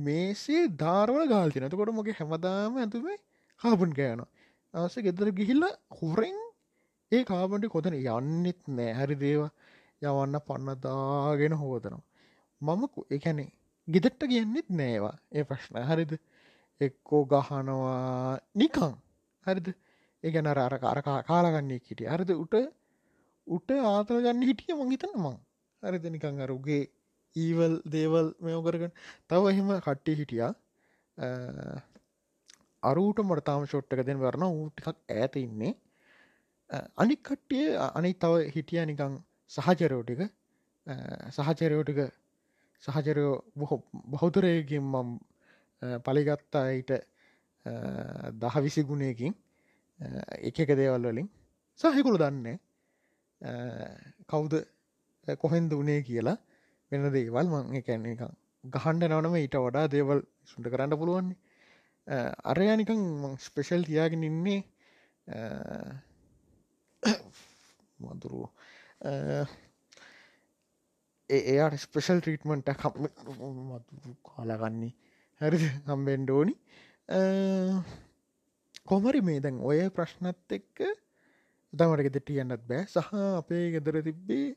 Speaker 1: මේසේ ධාරවල ගාල්තින තකොට මොගේ හැමදාම ඇතුමේ කාබන් කෑන අවස ගෙදර ගිහිල්ල හොරෙන් ඒ කාබන්ට කොතන යන්නෙත් නෑ. හරි දේව යවන්න පන්නදාගෙන හෝදනවා. මම එකැනේ ගෙදෙට්ට කියන්නෙත් නෑවා ඒ ප්‍රශ්න හරිද? එක්කෝ ගහනවා නිකං. හරිද? ඒ ගැන අර අර කාලාගන්නේ කිටිය හරිද? උට උට ආතල ගන්න හිටිය මංහිතන්න මං. හරිද? නිකං අරුගේ ඊවල් දේවල් මෙයෝකරගන්න තව එහෙම කට්ටි හිටියා. අරුට මටතාම ෂොට්ටක දෙන වරන ඌටිකක් ඇත ඉන්නේ. අනික් කට්ටිය අනි තව හිටිය නිකං සහචරයෝටික සහචරයෝටික සහචරයෝ බොහෝ බෞතරයකින් මම් පලිගත්තා අයිට දහ විසි ගුණයකින්. එක එක දේවල් වලින්. සහහිකුළු දන්නේ කවුද කොහෙන්ද වනේ කියලා. වෙන දේවල් මං එකැන එක ගහන්ඩ නවනම ඊට වඩා දේවල් සුන්ට කරන්න පුළුවන්නේ අරයානිකං ස්පෙෂල් තියාගෙන ඉන්නේ මදුරුව එයාට ස්පෙෂල් ට්‍රීටමන්ට කාලගන්නේ හරි හම්බෙන්ඩෝනි කොමරි මේ දැන් ඔය ප්‍රශ්නත් එක්ක තමට ගෙදට යන්නත් බෑ. සහ අපේ ගෙදර තිබ්බේ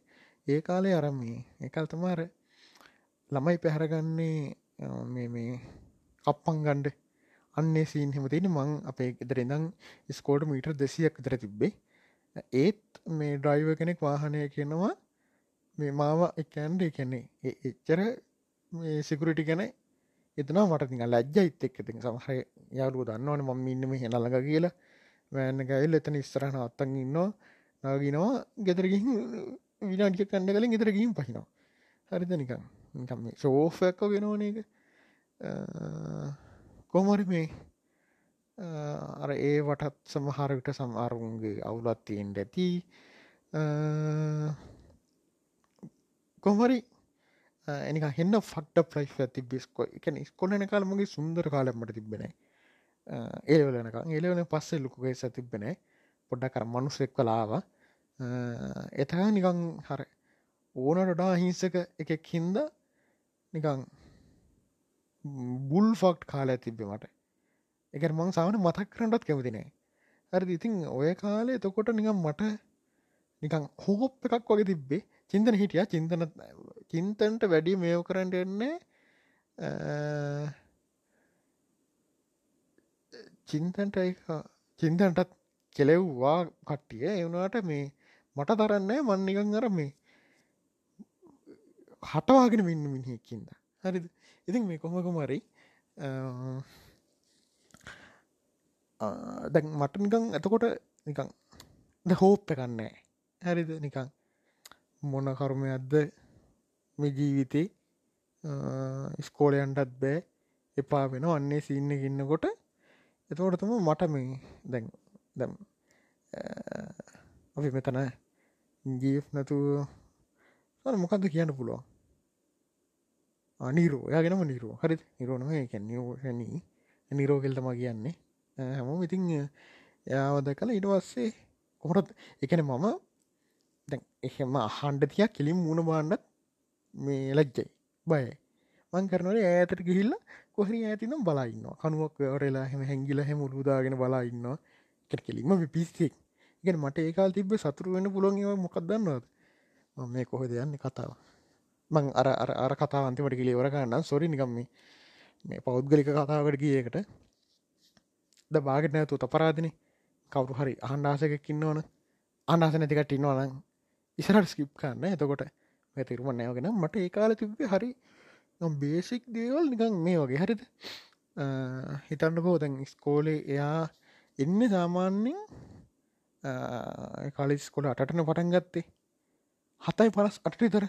Speaker 1: ඒ කාලේ අරම්මේ එකල් තමාර ළමයි පැහරගන්නේ මේ මේ කප්පන් ගණ්ඩ අන්නේ සීන් හෙම තියෙන මං අපේ ගෙදර ඉඳං ස්කෝඩ මීටර් දෙසියක් විතර තිබ්බේ. ඒත් මේ ඩ්‍රයිව කෙනෙක් වාහනය කියනවා මේ මාව එකන්ඩ එකන්නේ එච්චර සිකුරිටි ගැන එතනා මට තිඟ ලජ්ජ ඉත් එක් ති සමහර යාලුව දන්නවන මම ඉන්නම හෙනලඟ කියලා. වැෑන්න ගයිල් එතන ඉස්තරහන අත්තන් ඉන්නවා. නාගෙනවා ගෙදරගින් විනාටිය කන්න කලින් ගෙතර ගීම් පහිනවා. හරිද නිකම් නිකම් ශෝෆැක්ක ගෙනවන එක කොමරි මේ අර ඒ වටත් සමහරවිට සමාරුන්ගේ අවුලත් තියෙන්ට ඇති. කොහරි එනික හෙන්න ෆක්ට ප්‍රයි් ඇති බිස්කො එක ස්කොලන කාලමගේ සුන්දර කාලමට තිබෙන ඒලවලනක ඒලවන පස්සේ ලොකුගේ සතිබෙන පොඩ්ඩ කර මනුස්සෙක් කලාව එතහ නිකං හර ඕනටඩා හිංසක එකෙක් හින්ද නිකං බුල් ෆක්ට් කාල ඇතිබ්බ මට. එක මං සාමන මතක් කරටත් කැමතිනේ හරි ඉතින් ඔය කාලේ තොකොට නිකම් මට නිකං හෝප් එකක් වගේ තිබ්බේ. චින්තන හිටිය. චින්තන චින්තන්ට වැඩි මේව කරන්න එන්නේ චින්තන්ට චින්තන්ටත් කෙලෙව්වා කට්ටිය. එවුණට මේ මට තරන්නේ මන්නිකං අර මේ හටවාගෙන මින්න මිනිහෙක්කින්ද හරිද? ඉතින් මේ කොහොමකුමරි දැන් මට නිකං ඇතකොට නිකං ද හෝප්ප කන්නේ හැරිද? නිකං මොන කර්මයක්ද මේ ජීවිතේ? ස්කෝලයන්ටත් බෑ. එපා වෙන අන්නේ සින්න ඉන්නකොට එතකොට තම මට මේ දැන් දැම් අපි මෙතන ජීෆ් නැතු මොකක්ද කියන්න පුළුවන්? අනිරෝ යාගෙනම නිරෝ. හරි නිරෝනම නිරෝෂණී නිරෝගෙල්තම කියන්නේ හැම ඉතිං යාවද කළ ඉට පස්සේ කොහොරත් එකන මම දැ එහෙම අහන්ඩ තියක් කෙලින් මුණ බාණ්ඩත් මේ ලැජ්ජයි. බය මං කරනට ඇතට ගිහිල්ල කොහරි ඇතිනම් බලයින්න කනුවක් වරලා හෙම හැංගිල හැම උදාගෙන බලාඉන්න කට කෙලින්ම පිස්සෙක් ඉගෙන මට ඒකාල් තිබ සතුරු වෙන පුළොන් මොකක්දන්නවද මේ කොහෙද යන්න කතාව. මං අර අර අර කතා අන්තිමට කිලිවර ගන්න සොරි නිකම්ම මේ පෞද්ගලික කතාවට ගියකට ද බාගට නැතු තපරාදින කවරු හරි අහන්ඩාසකක් ඉන්නවන. අන්නස නැතිකට ඉන්නවන ඉසරට ස්කිප් කන්න එතකොට තෙරුම නෑවගෙන මට ඒ කාල තිබේ හරි බේසික් දේවල් නිකං මේ වගේ. හරිද? හිතන්නකෝ දැන් ස්කෝලේ එයා එන්න සාමාන්‍යෙන් කලිස් කොල අටටන පටන් ගත්තේ. හතයි පලස් අට විතර.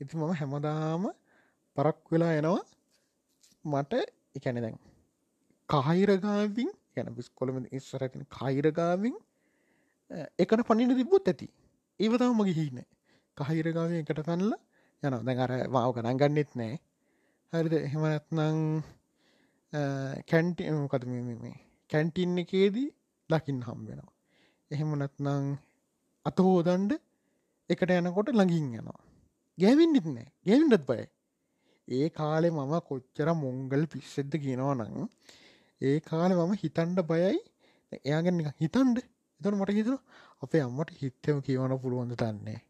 Speaker 1: ඉති මම හැමදාම පරක් වෙලා එනවා මට එකැන දැන් කාහිරගාවින් ගැන පිස්කොළම ඉස්සර ඇතින කාහිරගාවින් එකට පනින තිබ්බොත් ඇති. ඒවතාව මගේ හින්න. කහිරගාව එකට කන්නල යන දැන් අර වාව ගණන් ගන්නෙත් නෑ. හරිද? එහෙමනත්නං කැන්ටි මොකද මේ කැන්ටින්න එකේදී ලකින් හම් වෙනවා. එහෙම නැත්නං අත හෝදන්ඩ එකට යනකොට ළඟින් යනවා. ගැවින්ඩිත් නෑ. ගැවින්ඩත් බය ඒ කාලෙ මම කොච්චර මොංගල් පිස්සෙද්ද කියනවා නං ඒ කාලෙ මම හිතන්ඩ බයයි. එයාගෙන් හිතන්ඩ එතන මට හිතන අපේ අම්මට හිත්තම කියවන පුළුවන්ද තන්නේ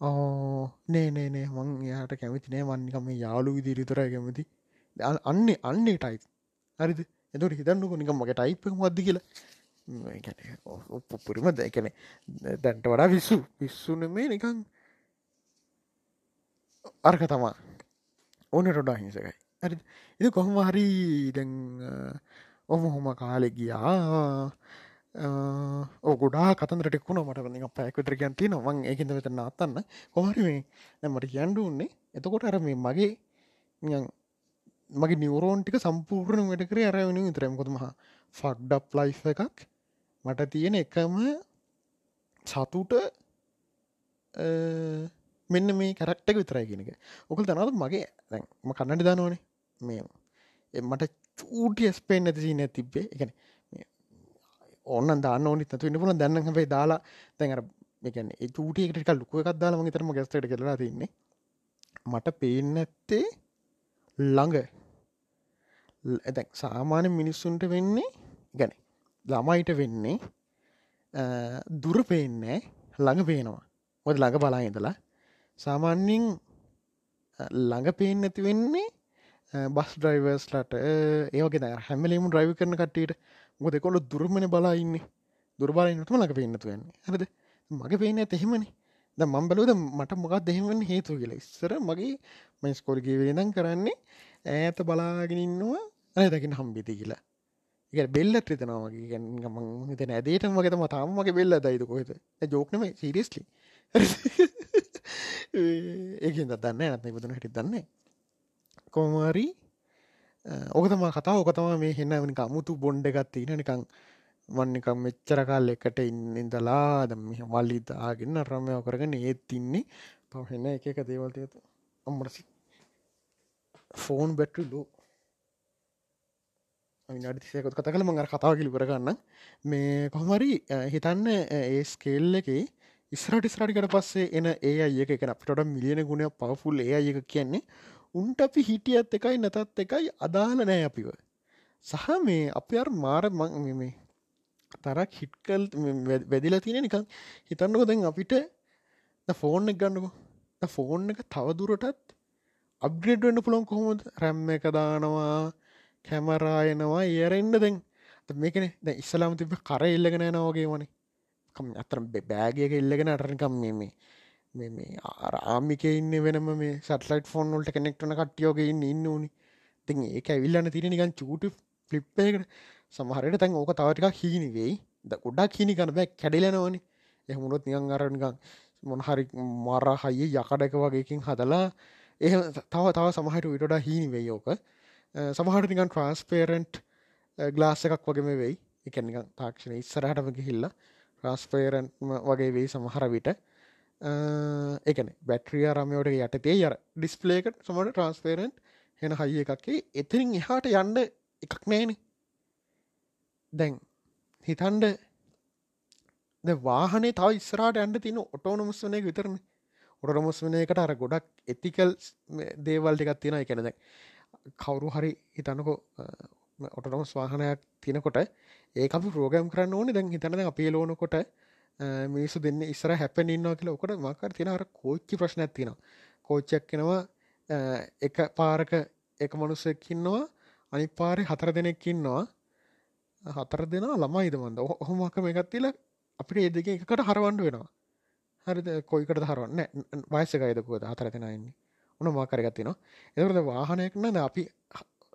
Speaker 1: ඕ නේ නේ නේ. මං එයාට කැමති නෑ. මන්නිකම යාලු විදිරිතර කැමති. අන්නේ අන්නේ ටයිත් හරිද? එතුට හිතන්නක නිකම් මගේ ටයිප් මද්දි කියලා. පුරිම දැකන දැන්ට වඩා විස්සු විස්සුන මේ නිකං අර්ක තමා. ඕන රොඩා හිසකයි. ඇරි එ කොහොම හරි දැන් ඔම හොම කාලෙ ගියා. ඕගොඩා කතන්දරටෙක්ුණ මට පැයකුතර ගැන්ති නොවන් ඒකද වෙත නාත්තන්න කොහරි මේ නැමට කියන්ඩුන්නේ එතකොට අර මේ මගේ මගේ නිවරෝන්ටික සම්පූර්ණ වැඩකර අරවෙන විතරයමකොතුම ෆක්ඩප් ලයි් එකක්. මට තියෙන එකම සතුට මෙන්න මේ කැරක්ටක විතරයි කියෙනක ඔකල් තනද මගේ දැන්ම කන්නඩි දනවනේ. මේ මට චූටිය ස්පේන් ඇතිසි නැ තිබ්බේ. එකන ඔන්න දාන්න ඕනිත් නතු ඉන්න පුල දැන්න හැබයි දාලා තැන්ර එකන චූටියකට ලුක එකක් දාලා මගේ තරම ගැස්ටට කරලා තින්නේ. මට පේන්න ඇත්තේ ළඟ. ඇ සාමාන්‍ය මිනිස්සුන්ට වෙන්නේ ගැන ළමයිට වෙන්නේ දුර පේන්නේ ළඟ පේනවා. මොද ළඟ බලා ඉඳලා. සාමාන්‍යින් ළඟ පේෙන් නැති වෙන්නේ බස් ඩ්‍රයිවර්ස්ලට ඒවගේ හැමලීම ඩ්‍රයිව කරන කට්ටට මොද කොල දුරමන බලාඉන්නේ දුර්බාලන්නටම ළඟ පේන්නතු වෙන්නේ. හරද? මගේ පේන ඇතෙහෙමනි ද මම් බලෝද මට මොකක් දෙහෙමෙන් හේතු කියලා. ඉස්සර මගේ මයිස්කොල්ගේ වේදන් කරන්නේ ඈත බලාගෙනන්නවා අය දකින හම්බිති කියලා. එක බෙල්ලත් රිතනවාගේ මං හිතන ඇදේට මගේත මතාම මගේ බෙල්ල දයිද කොහෙත ජෝක්නම සිරිස්ලි ඒකින් දන්න ඇත්න පුදන හිටි දන්නේ කොමරි ඕකතම කතා ඕකතම මේ හෙන්නවනි අමුතු බොන්්ඩ ගත්ත ඉන නිකං වන්නකම් මෙච්චර කාල් එකට ඉන්නඉදලා දම වල්ලිදාගෙන රමයෝ කරගෙන ඒත් ඉන්නේ පහෙන්න එක එක දේවල්තයතු අම්මටසි ෆෝන් බැට්ටි ලෝ අඩිසයකොත් කත කළ මඟ කතාව කිලිපර ගන්න. මේ කොහමරි හිතන්න ඒ ස්කේල් එක ඉස්රට ස්රටිකට පස්සේ එන ඒ අයක එක අපිට මිලියන ගුණය පවෆුල් ඒ අයක කියන්නේ උන්ට අපි හිටියත් එකයි නැතත් එකයි අදාල නෑ අපිව. සහ මේ අපි අර මාර මේ තරක් හිටකල් වැදිලා තියෙන නිකං හිතන්නකො දැන් අපිට ෆෝන් එක ගන්නකෝ. ෆෝන් එක තවදුරටත් අප්ග්‍රේඩ් වෙන්න පුළොන් කොහොමද? රැම්ම එක දානවා කැමරායනවා ඒරෙන්න්න දැන්. මේකන. දැ ඉස්සලාම තිබ කර එල්ලගෙන නවගේ වනේ. කම් අතර බෑගයක එල්ලගෙන අටරකම් මේ මේ ආමික ඉන්න වෙනම මේ සටලයිට ෆෝන් ොල්ට කෙනෙක්ටන කට්ටියෝක ඉන්න ඉන්න ඕනි. ති ඒක විල්ලන්න තින නිකන් චූට ෆලිප්පයකට සමහරයට තැන් ඕක තවටික හීනිවෙයි ද ගොඩක් හිනි කන බෑ. කැඩිලනවනි. එහමුණොත් නියන් අරනිකං මොනහරි මර හයි යකඩක වගේකින් හදලා එහ තව තව සමහට විටඩා හීනිවෙයි Uh, ඕක සමහට නිකන් ට්‍රන්ස්පේරන්ට් ගලාස් uh, එකක් වගේම වෙයි. එකනික තාක්ෂණ ඉස්සරහටම ගිහිල්ල ට්‍රස්පේරන්ට් වගේ වෙයි සමහර විට. එකන බැට්‍රිය රමයෝට යටතේ යර ඩිස්පලේකට සමට ට්‍රන්ස්පේරන්ට් හෙන හයි එකක්කේ එතිරින් එහාට යන්ඩ එකක් නෑන දැන් හිතන්ඩ වාහනේ තව ඉස්සරට ඇන්ඩ තින ඔටෝනොමස් වනය විතරන. ඔටොමස් වනයකට අර ගොඩක් එතිකල් දේවල් එකක් තියෙන එකනද කවුරු හරි හිතන්නකො ඔටනොස් වාහනයක් තියනකොට ඒ අපි ප්‍රෝගම් කරන්න ඕන. දැන් හිතන අපේ ලෝනකොට මිනිසු දෙන්න ඉස්සර හැපැන ඉන්නවා කියලා ඔකට මකර තියෙන අර කෝච්චි ප්‍රශ්න ඇතිනවා කෝච්චක් කෙනවා එක පාරක එක මනුස්සෙක්කින්නවා අනි පාරය හතර දෙනෙක්කින්නවා හතර දෙනා ළමයිද මන්ද? ඔහොමක එකත්තිල අපිට ඒ දෙක එකට හරවන්ඩ වෙනවා. හරිද? කොයිකට හරවන්න? වයසකයිදකුවද හතර දෙෙනන්නේ උන මාකරගත්තිනවා එතකට වාහනයක්න අපි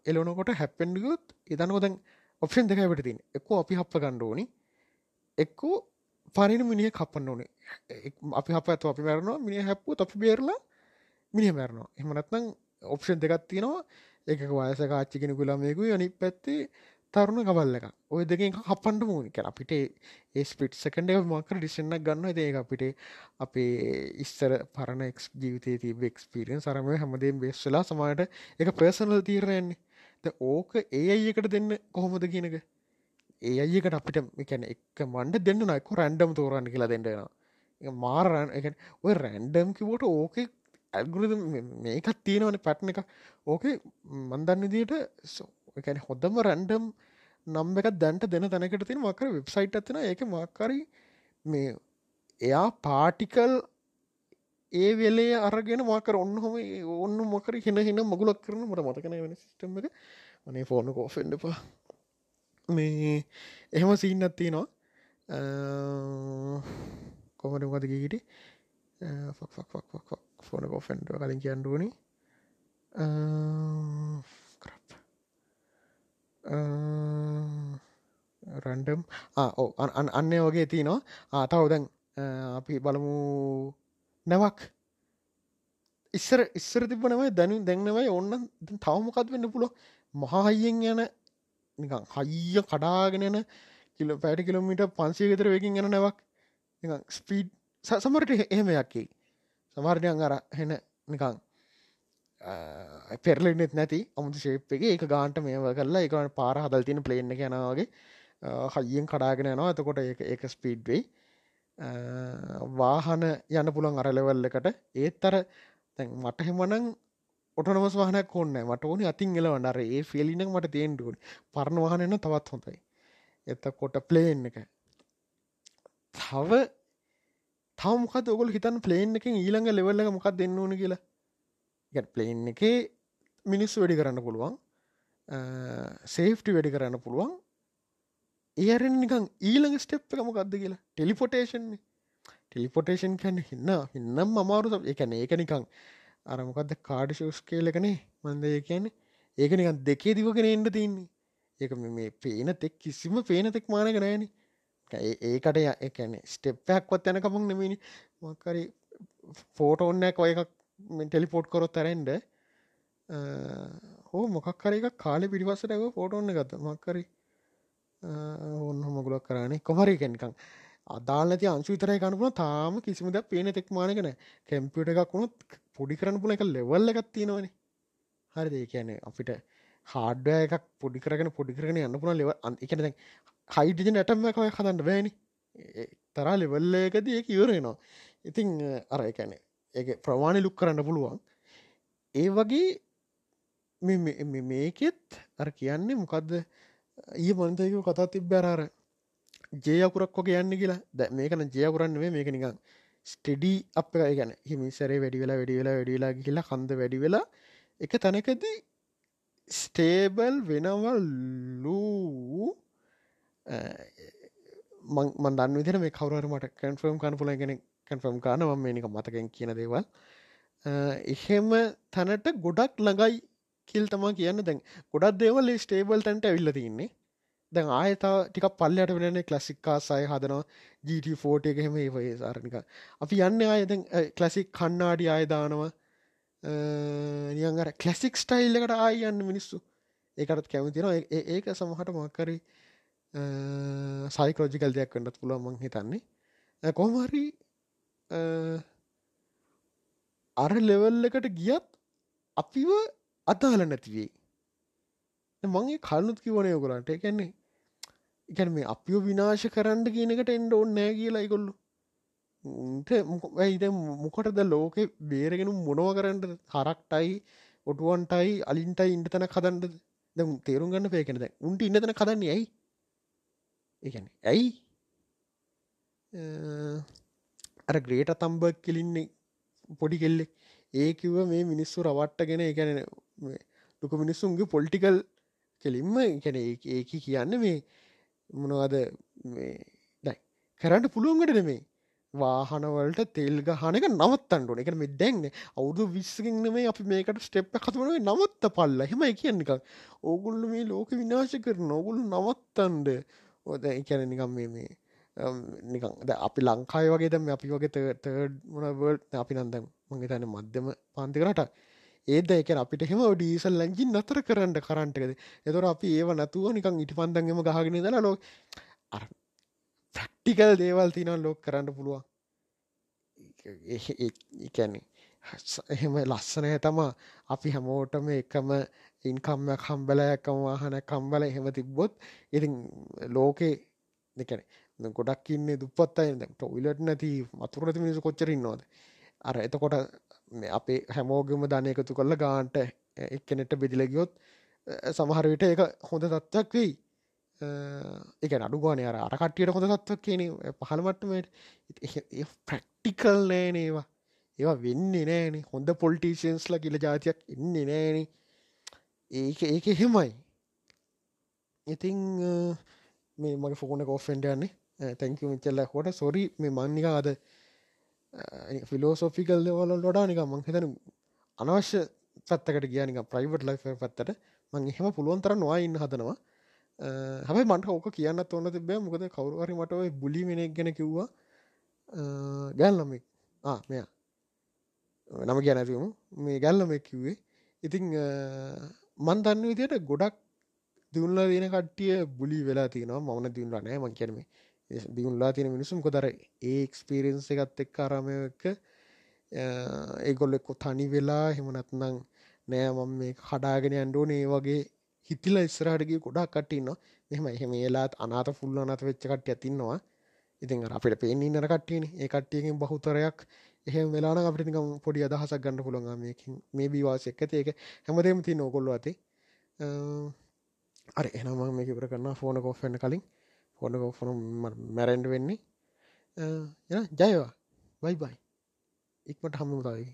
Speaker 1: එලවනකොට හැපෙන්ඩියොත් එදනකොදැන් ඔප්ෂන් දෙක වැට තින් එක්කෝ අපි හප්ප ගණ්ඩෝනි එක්කෝ පරින මිනිිය කපන්න ඕනේ. අපි හප ඇතු අපි මැරනවා. මිනි හැප්පු අපි බේරලා මිනි මැරනවා. එහමනත්නම් ඔප්ෂන් දෙකත් තියෙනවා. එක වයස කාච්චි කෙනෙකු ළමයකු අනි පැත්තේ තරුණ කබල්ල එක ඔය දෙකින් හපන්ඩ මූනි කර අපිට ඒ ස්පිට් සකන්ඩ මකර ඩිසන්න ගන්න ඒක අපිට අපේ ඉස්සර පරණ එක් ජීවිතය තිබ එක්ස්පිරියන් සරම හැමදේ බෙස්සලා සමට එක ප්‍රසනල් තීරණයන්නේ ඕක ඒ අයිකට දෙන්න කොහොමද කියනක ඒ අයිකට අපිට එකැන එක මන්ඩ දෙන්න නයික රැන්ඩම් තෝරන්න කියලා දෙන්නවා මාරන් එක ඔය රැන්ඩම් කිවට ඕක ඇල්ගුරුද මේකත් තියෙනවන පැට්න එක ඕක මන්දන්න දිට එකැන හොදම රැන්ඩම් නම් එක දැන්ට දෙන තැනකට තින මකර වෙබ්සයිට් ඇතින ඒක මක්කරි මේ එයා පාටිකල් ඒ වෙලේ අරගෙන මාකර ඔන්න හොම ඔන්න මොකර හින හින මගුලක් කරන මට මතකන වෙන සිිටම් එක. අනේ ෆෝන කෝෆෙන්ඩපා මේ එහෙම සීන්නත්ති නවා කොමට මද ගීට ෆෝන කෝෆෙන්ඩ කලින් කියන්ඩුවනි රන්ඩම්. අන්න වගේ තියනවා. ආතාව දැන් අපි බලමු නැවක්. ඉස්සර ඉස්සර තිබනවයි දැනු දැන්නවයි ඔන්න තවමකත් වෙන්න පුලො මහාහියෙන් යන නිකං හයිය කඩාගෙනන කිල පැට කිලමිට පන්සිය ගෙතර වකින් යන නැවක්. ස්පීඩ් සමරට එහෙමයක්කේ සමාර්ණයන් අර හෙන නිකං පෙරලෙනෙත් නැති. අමුතු ශේප්ගේ එක ගාන්ට මේව කරලා එකන පාර හදල් තින ප්ලේන්න යනවාගේ හයියෙන් කඩාගෙන යනවා. එතකොට ඒක ස්පීඩ්වෙයි වාහන යන්න පුළන් අරලෙවල් එකට. ඒත් අර මට හෙමනං ඔටනමස් වාහනයක් ඔන්න මට ඕනි අතින් එල වන්නර ඒ ෆෙලිනක් මට තේන්ටුවනි පරණ වාහනන්න තවත් හොඳයි. එතකොට ප්ලේන් එක. තව තවමකත් ඔගොල හිතන් ප්ලේන් එක ඊළඟ ලෙවල්ල මොකක් දෙන්න ඕන කියලා? ප්ලේන් එක මිනිස්සු වැඩි කරන්න පුළුවන්. සේෆ්ටි වැඩි කරන්න පුළුවන්. ඒරෙන් නිකං ඊළඟ ස්ටෙප් එකම ගත්ද කියලා? ටෙලිපොටේෂන් ටෙලිපොටේෂන් කැන හින්න හින්නම් අමාරු එකන ඒක නිකං අරමකක්ද කාඩ ශෝස් කේලකනේ මන්දය කියන්නේ. ඒක නිකන් දෙකේ දිවගෙන එන්න තින්නේ. ඒක මේ පේන තෙක් කිසිම පේන තෙක් මානක නෑන. ඒකට එකන ස්ටෙප්පයක්වත් යන කමක් නෙමනි මක්කරි ෆෝටෝන්නයක් ඔය එකක් ටෙලිපෝට් කොරොත් තරෙන්ඩ හෝ මොකක්කර එක කාලෙ පිරිවස්සට ඇව ෆෝටෝන්න ගත මක්කරි ඔන්න හොමගුලක් කරන්නේ කොමරි කෙන්කං අදාලති අංශු විතරයි කනපුන තාම කිසිමද පේන තෙක් මානකන කැම්පියට එකක් වුණුත් පොඩි කරන පුල එක ලෙවල්ල එකත් තියෙනවනේ. හරි ඒ කියන අපිට හාඩ එකක් පොඩි කරගෙන පොඩි කරගෙන යන්න පුන ලෙව එකන හයිඩජ නැටම එකය හදන්න බෑනි. තරා ලෙවල්ල එකද ඒක ඉවරෙනවා ඉතිං අර එකැනේ ඒ ප්‍රවාණය ලුක් කරන්න පුළුවන්. ඒ වගේ මේකෙත් අර කියන්නේ මොකක්ද ඒ මන්තයක කතා තිබ්බැරාර ජයකුරක් වගේ යන්න කියලා. ද මේකන ජයකුරන්න මේ මේක නිකං ස්ටඩී අප ගැන හිමිසරේ වැඩි වෙලා වැඩි වෙලා වැඩි වෙලා කියලා කන්ද වැඩි වෙලා එක තැනකද ස්ටේබල් වෙනවල්ලූ මන්දන්න විදිර මේ කවරට මට කන්ෆර්ම් කන පුල ගෙන කන්ෆර්ම් කාන ම මේනික මතකෙන් කියන දේවල්. එහෙම තැනට ගොඩක් ළඟයි කිල් තමා කියන්න. දැන් ගොඩක් දේවල් ස්ටේබල් තැන්ට ඇවිල්ල තින්නේ. දැන් ආයතා ටික පල්ලට වෙන කලසික්කා සය හදනවා. ජීට එක හෙම ඒ සාරනික අපි යන්න අයද කලසික් කන්නාඩි අයදානවා නියඟර කලසික් ස්ටයිල් එකට ආයන්න මිනිස්සු. ඒකටත් කැමතිනවා ඒක සමහට මක්කරි සයිකෝජිකල් දෙයක් කන්නත් පුළුව මං හිතන්නේ. කොහමරි අර ලෙවල් එකට ගියත් අපිව අතාල නැතිවේ මගේ කලනුත් කිවනය කොලන්ට එකන්නේ එකැන මේ අපිෝ විනාශ කරන්න කියනකට එන්ඩ ඔන්නෑ කියලා ඉකොල්ලු උන්ට ඇයිද මොකටද ලෝකෙ බේරගෙන මොනව කරන්න හරක්ටයි ඔටුවන්ටයි අලින්ටයි ඉන්ට තන කදන්නද ද තේරුම් ගන්න පේකෙනද උන්ට ඉන්න තන කදන්නේ ඇයි? එකන ඇයි? අර ග්‍රේට තම්බක් කෙලින්නේ පොඩි කෙල්ලෙ ඒකිව මේ මිනිස්සු රවට්ටගෙන එකැන ලොක මිනිස්සුන්ගේ පොල්ටිකල් කෙලින්ම කැන ඒක කියන්න මේ මොනවද ඩයි කරන්න පුළුවන්ගට නෙමේ. වාහනවලට තෙල් ගහනක නවත්තන්ඩුවන එක මෙ දැන්න අවුදු විස්සකින්න මේ අපි මේකට ස්ටෙප් කතුවන නවත්ත පල්ල. හෙම කියන්නක ඕගුල්ල මේ ලෝක විනාශ කරන ඔගුල් නවත්තන්ඩ. ඕද එකැන නිකම් මේ මේ Um, නිකන් අපි ලංකාය වගේ දම අපි වගේ තඩ අපි නන්දම් මගේ තැන මධ්‍යම පන්තිකරට ඒද එක අපිට හෙම ඩීසල් ලැංජින් නතර කරන්න කරන්ටකද එතොර අපි ඒව නැතුව නිකං ඉටි පන්දන්ගම ගහගෙන දලා ලෝ ප්‍රක්ටිකල් දේවල් තින ලෝක කරන්න පුළුවන්. එකැන්නේ එහෙම ලස්සනය තමා අපි හැමෝටම එකම ඉන්කම්මයක් හම්බලයකම වාහන කම්බල එහෙම තිබ්බොත් ඉතින් ලෝකේ දෙකන ගොඩක් ඉන්න දුපත් අය. ටොයිලට නැති මතුරති මිනිසු කොච්චරන්නවාද අර එතකොට අපේ හැමෝගම ධනය එකතු කරල ගාන්ට එක්කනෙට බෙදිලගියොත් සමහරවිට ඒක හොඳ තත්ත්වක් වෙයි. එක අඩුගාන අර අරකට්ටියට හොඳ සත්වක් කියන පහළමට්ටමට ප්‍රක්ටිකල් නෑන ඒවා ඒවා වෙන්නේ නෑන හොඳ පොල්ටිසියන්ස්ල කියල ජාතියක් එන්නේ නෑන ඒක ඒක එහෙමයි. ඉතිං මේ මගේ ෆෝන කෝෆෙන්ට යන්නේ. තැංක මිචල්ල හොට සොරි මේ මන්නිකාද ෆිලෝසෝෆිකල් දෙවල ලොඩා නික මං හිතන අනවශ්‍ය පත්තකට ගියනික ප්‍රයිවට් ලයිෆ පත්තට මං එහෙම පුළුවන් තර නොවා ඉන්න හදනවා හැබයි මට ඕක කියන්න ඔන්න තිබේ මොකද කවරුහරි මට ඔය බුලි මෙනෙක් ගැන කිව්වා ගැල්ලමෙක් මෙයා නම ගැනැතිවම මේ ගැල්ලමෙක් කිව්වේ ඉතිං මන් දන්න විදියට ගොඩක් දියුල්ලා තියෙන කට්ටිය බුලි වෙලා තියෙනවා මවන දියුල්ලා නෑ මං කියනම දියුල්ලා තියෙන මිනිසුම් කොතර ඒ එක්ස්පිරෙන්න්ස එකත් එක් අරමයක ඒගොල්ලෙක්කො තනි වෙලා හෙමනත්නං නෑ මම මේ කඩාගෙන අන්ඩෝ ඒ වගේ හිතිල ඉස්සරහටගේ ගොඩක් කටන්න මෙහම එහෙම ඒලාත් අනාත ෆුල්ල අනත වෙච්ච කට්ටිය තින්නවා ඉතින් අපිට පේන්නේ නර කට්ටියන. ඒ කට්ටියකින් බහුතරයක් එහෙම වෙලාන අපිට නිකම් පොඩි අදහසක් ගන්න පුළුවන්. මේකින් මේ බිවාස එක්ක ඒක හැමදේම තිය නොකොල්ල ඇති අර එනම මේක ඉවර කරන්න ෆෝන කෝෆෙන්න්න කලින්. ෆෝන කෝෆන මැරෙන්ඩ වෙන්නේ. ජයවා. බයි බයි. ඉක්මට හම්මුතාවගේ